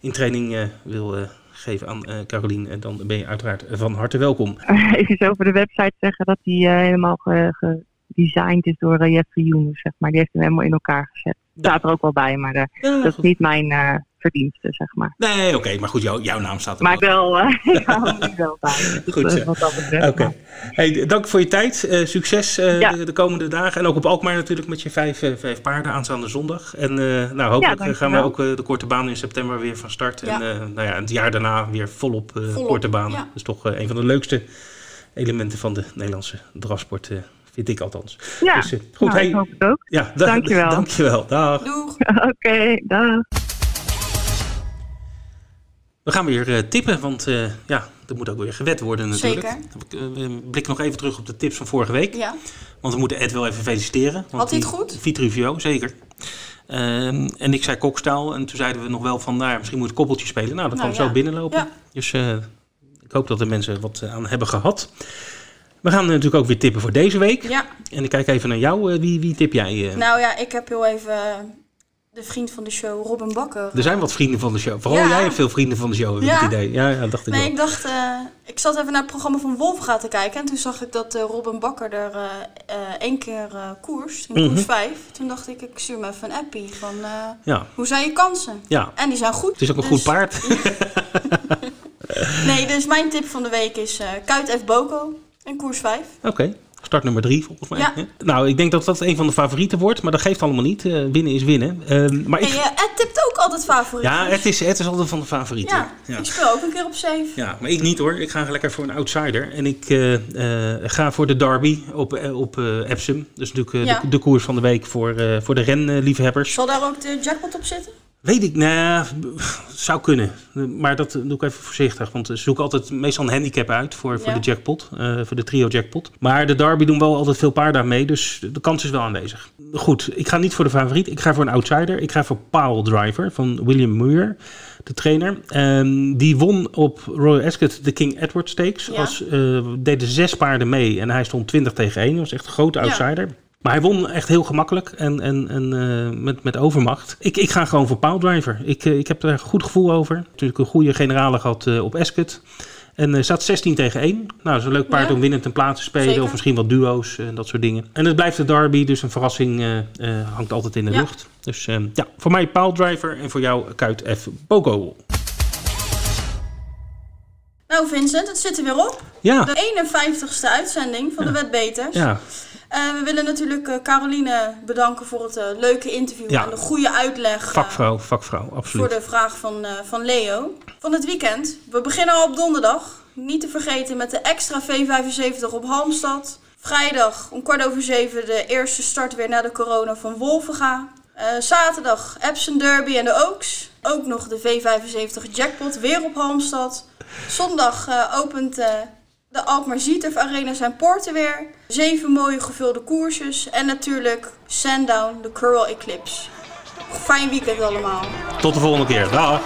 Speaker 1: in training wil geven aan Carolien, dan ben je uiteraard van harte welkom.
Speaker 3: Even zo over de website zeggen dat die helemaal ge- gedesigned is door uh, Jeffrey Younes, zeg maar. Die heeft hem helemaal in elkaar gezet. Staat er ook wel bij, maar eh,
Speaker 1: Ja,
Speaker 3: dat is niet mijn eh, verdienste, zeg maar.
Speaker 1: Nee, oké, maar goed, jou- jouw naam staat er
Speaker 3: Maar
Speaker 1: wel.
Speaker 3: wel, eh, ik hou hem nu wel bij. Dus,
Speaker 1: Goed
Speaker 3: eh, betreft.
Speaker 1: Oké. Hey, dank voor je tijd. Eh, succes eh,
Speaker 3: Ja.
Speaker 1: de, de komende dagen. En ook op Alkmaar natuurlijk met je vijf, eh, vijf paarden aanstaande zondag. En eh, nou, hopelijk gaan we ook eh, de korte baan in september weer van start.
Speaker 2: Ja.
Speaker 1: En eh, nou ja, het jaar daarna weer volop, eh,
Speaker 2: Volop,
Speaker 1: korte baan.
Speaker 2: ja.
Speaker 1: Dat is toch eh, een van de leukste elementen van de Nederlandse drafsport, eh, vind ik althans.
Speaker 3: Ja,
Speaker 1: Dus, eh, goed,
Speaker 3: nou,
Speaker 1: hey,
Speaker 3: ik hoop het ook.
Speaker 1: ja, da-
Speaker 3: dankjewel.
Speaker 1: dankjewel. Dag.
Speaker 2: Doeg!
Speaker 3: Oké, dag.
Speaker 1: We gaan weer eh, tippen, want eh, ja, er moet ook weer gewet worden natuurlijk.
Speaker 2: Zeker.
Speaker 1: Ik, We blikken nog even terug op de tips van vorige week.
Speaker 2: Ja.
Speaker 1: Want we moeten Ed wel even feliciteren. Want
Speaker 2: Had hij het goed?
Speaker 1: Vitruvio, zeker. Ehm, en ik zei kokstaal. En toen zeiden we nog wel van, nou, misschien moet het koppeltje spelen. Nou, dat
Speaker 2: Nou,
Speaker 1: kan zo binnenlopen.
Speaker 2: Ja.
Speaker 1: Dus eh, ik hoop dat de mensen wat aan hebben gehad. We gaan natuurlijk ook weer tippen voor deze week.
Speaker 2: Ja,
Speaker 1: En ik kijk even naar jou. Eh, wie, wie tip jij? eh?
Speaker 2: nou ja, ik heb heel even de vriend van de show, Robin Bakker.
Speaker 1: er zijn wat vrienden van de show. Vooral
Speaker 2: Ja.
Speaker 1: jij hebt veel vrienden van de show, heb ik
Speaker 2: Ja.
Speaker 1: het idee. Ja, ja dacht ik
Speaker 2: Nee,
Speaker 1: wel.
Speaker 2: ik dacht, eh, ik zat even naar het programma van Wolfga te kijken. En toen zag ik dat eh, Robin Bakker er eh, eh, één keer eh koers, in
Speaker 1: Mhm.
Speaker 2: koers 5. Toen dacht ik, ik stuur me even een appie van, eh,
Speaker 1: Ja,
Speaker 2: hoe zijn je kansen?
Speaker 1: ja.
Speaker 2: En die zijn goed.
Speaker 1: Het is ook een
Speaker 2: Dus-
Speaker 1: goed paard.
Speaker 2: Nee, dus mijn tip van de week is eh Kuit F. Boko in koers 5.
Speaker 1: Oké, start nummer drie volgens mij.
Speaker 2: Ja.
Speaker 1: Nou, ik denk dat dat een van de favorieten wordt, maar dat geeft allemaal niet. Eh, winnen is winnen. Ehm, maar ik,
Speaker 2: En eh, Ed tipt ook altijd favoriet.
Speaker 1: ja, het is, het is altijd van de favorieten.
Speaker 2: Ja,
Speaker 1: Ja.
Speaker 2: ik speel ook een keer op 7.
Speaker 1: Ja, maar ik niet hoor. Ik ga lekker voor een outsider. En ik eh, ga voor de derby op, op Epsom. Dus natuurlijk
Speaker 2: Ja.
Speaker 1: de, de koers van de week voor, voor de renliefhebbers.
Speaker 2: Zal daar ook de jackpot op zitten?
Speaker 1: Weet ik, nou, zou kunnen. Maar dat doe ik even voorzichtig. Want ze zoeken altijd meestal een handicap uit voor, voor
Speaker 2: Ja.
Speaker 1: de jackpot. eh, voor de trio jackpot. Maar de derby doen wel altijd veel paarden mee. Dus de kans is wel aanwezig. Goed, ik ga niet voor de favoriet. Ik ga voor een outsider. Ik ga voor Powell Driver van William Muir, de trainer. Ehm, die won op Royal Ascot de King Edward Stakes.
Speaker 2: Ja.
Speaker 1: Als, eh, deden zes paarden mee en hij stond 20 tegen 1. Dat was echt een grote
Speaker 2: Ja.
Speaker 1: Maar hij won echt heel gemakkelijk en, en, en uh, met, met overmacht. Ik, ik ga gewoon voor Piledriver. Ik, uh, ik heb er een goed gevoel over. Natuurlijk een goede generale gehad uh, op Ascot. En uh, staat 16 tegen 1. Nou, dat is een leuk paard ja. om winnend ten plaats te spelen.
Speaker 2: Zeker.
Speaker 1: Of misschien wat duo's en dat soort dingen. En het blijft de derby, dus een verrassing hangt altijd in de
Speaker 2: Ja.
Speaker 1: lucht. Dus ja, voor mij Piledriver en voor jou Kuit F. Bogo.
Speaker 2: Nou Vincent, het zit er weer op.
Speaker 1: Ja,
Speaker 2: De 51ste uitzending van de Wetbeters.
Speaker 1: ja,
Speaker 2: Eh, we willen natuurlijk eh, Caroline bedanken voor het eh, leuke interview
Speaker 1: Ja.
Speaker 2: en de goede uitleg eh,
Speaker 1: vakvrouw, vakvrouw,
Speaker 2: voor
Speaker 1: absoluut.
Speaker 2: de vraag van, eh, van Leo. Van het weekend. We beginnen al op donderdag. Niet te vergeten met de extra V75 op Halmstad. Vrijdag om kwart over zeven de eerste start weer na de corona van Wolvenga. Eh, zaterdag Epson Derby en de Oaks. Ook nog de V75 jackpot weer op Halmstad. Zondag eh, opent eh, de Alkmaar Zieterf Arena zijn poorten weer. Zeven mooie gevulde koersjes. En natuurlijk Sandown, de Curl Eclipse. Fijn weekend allemaal.
Speaker 1: Tot de volgende keer. Dag.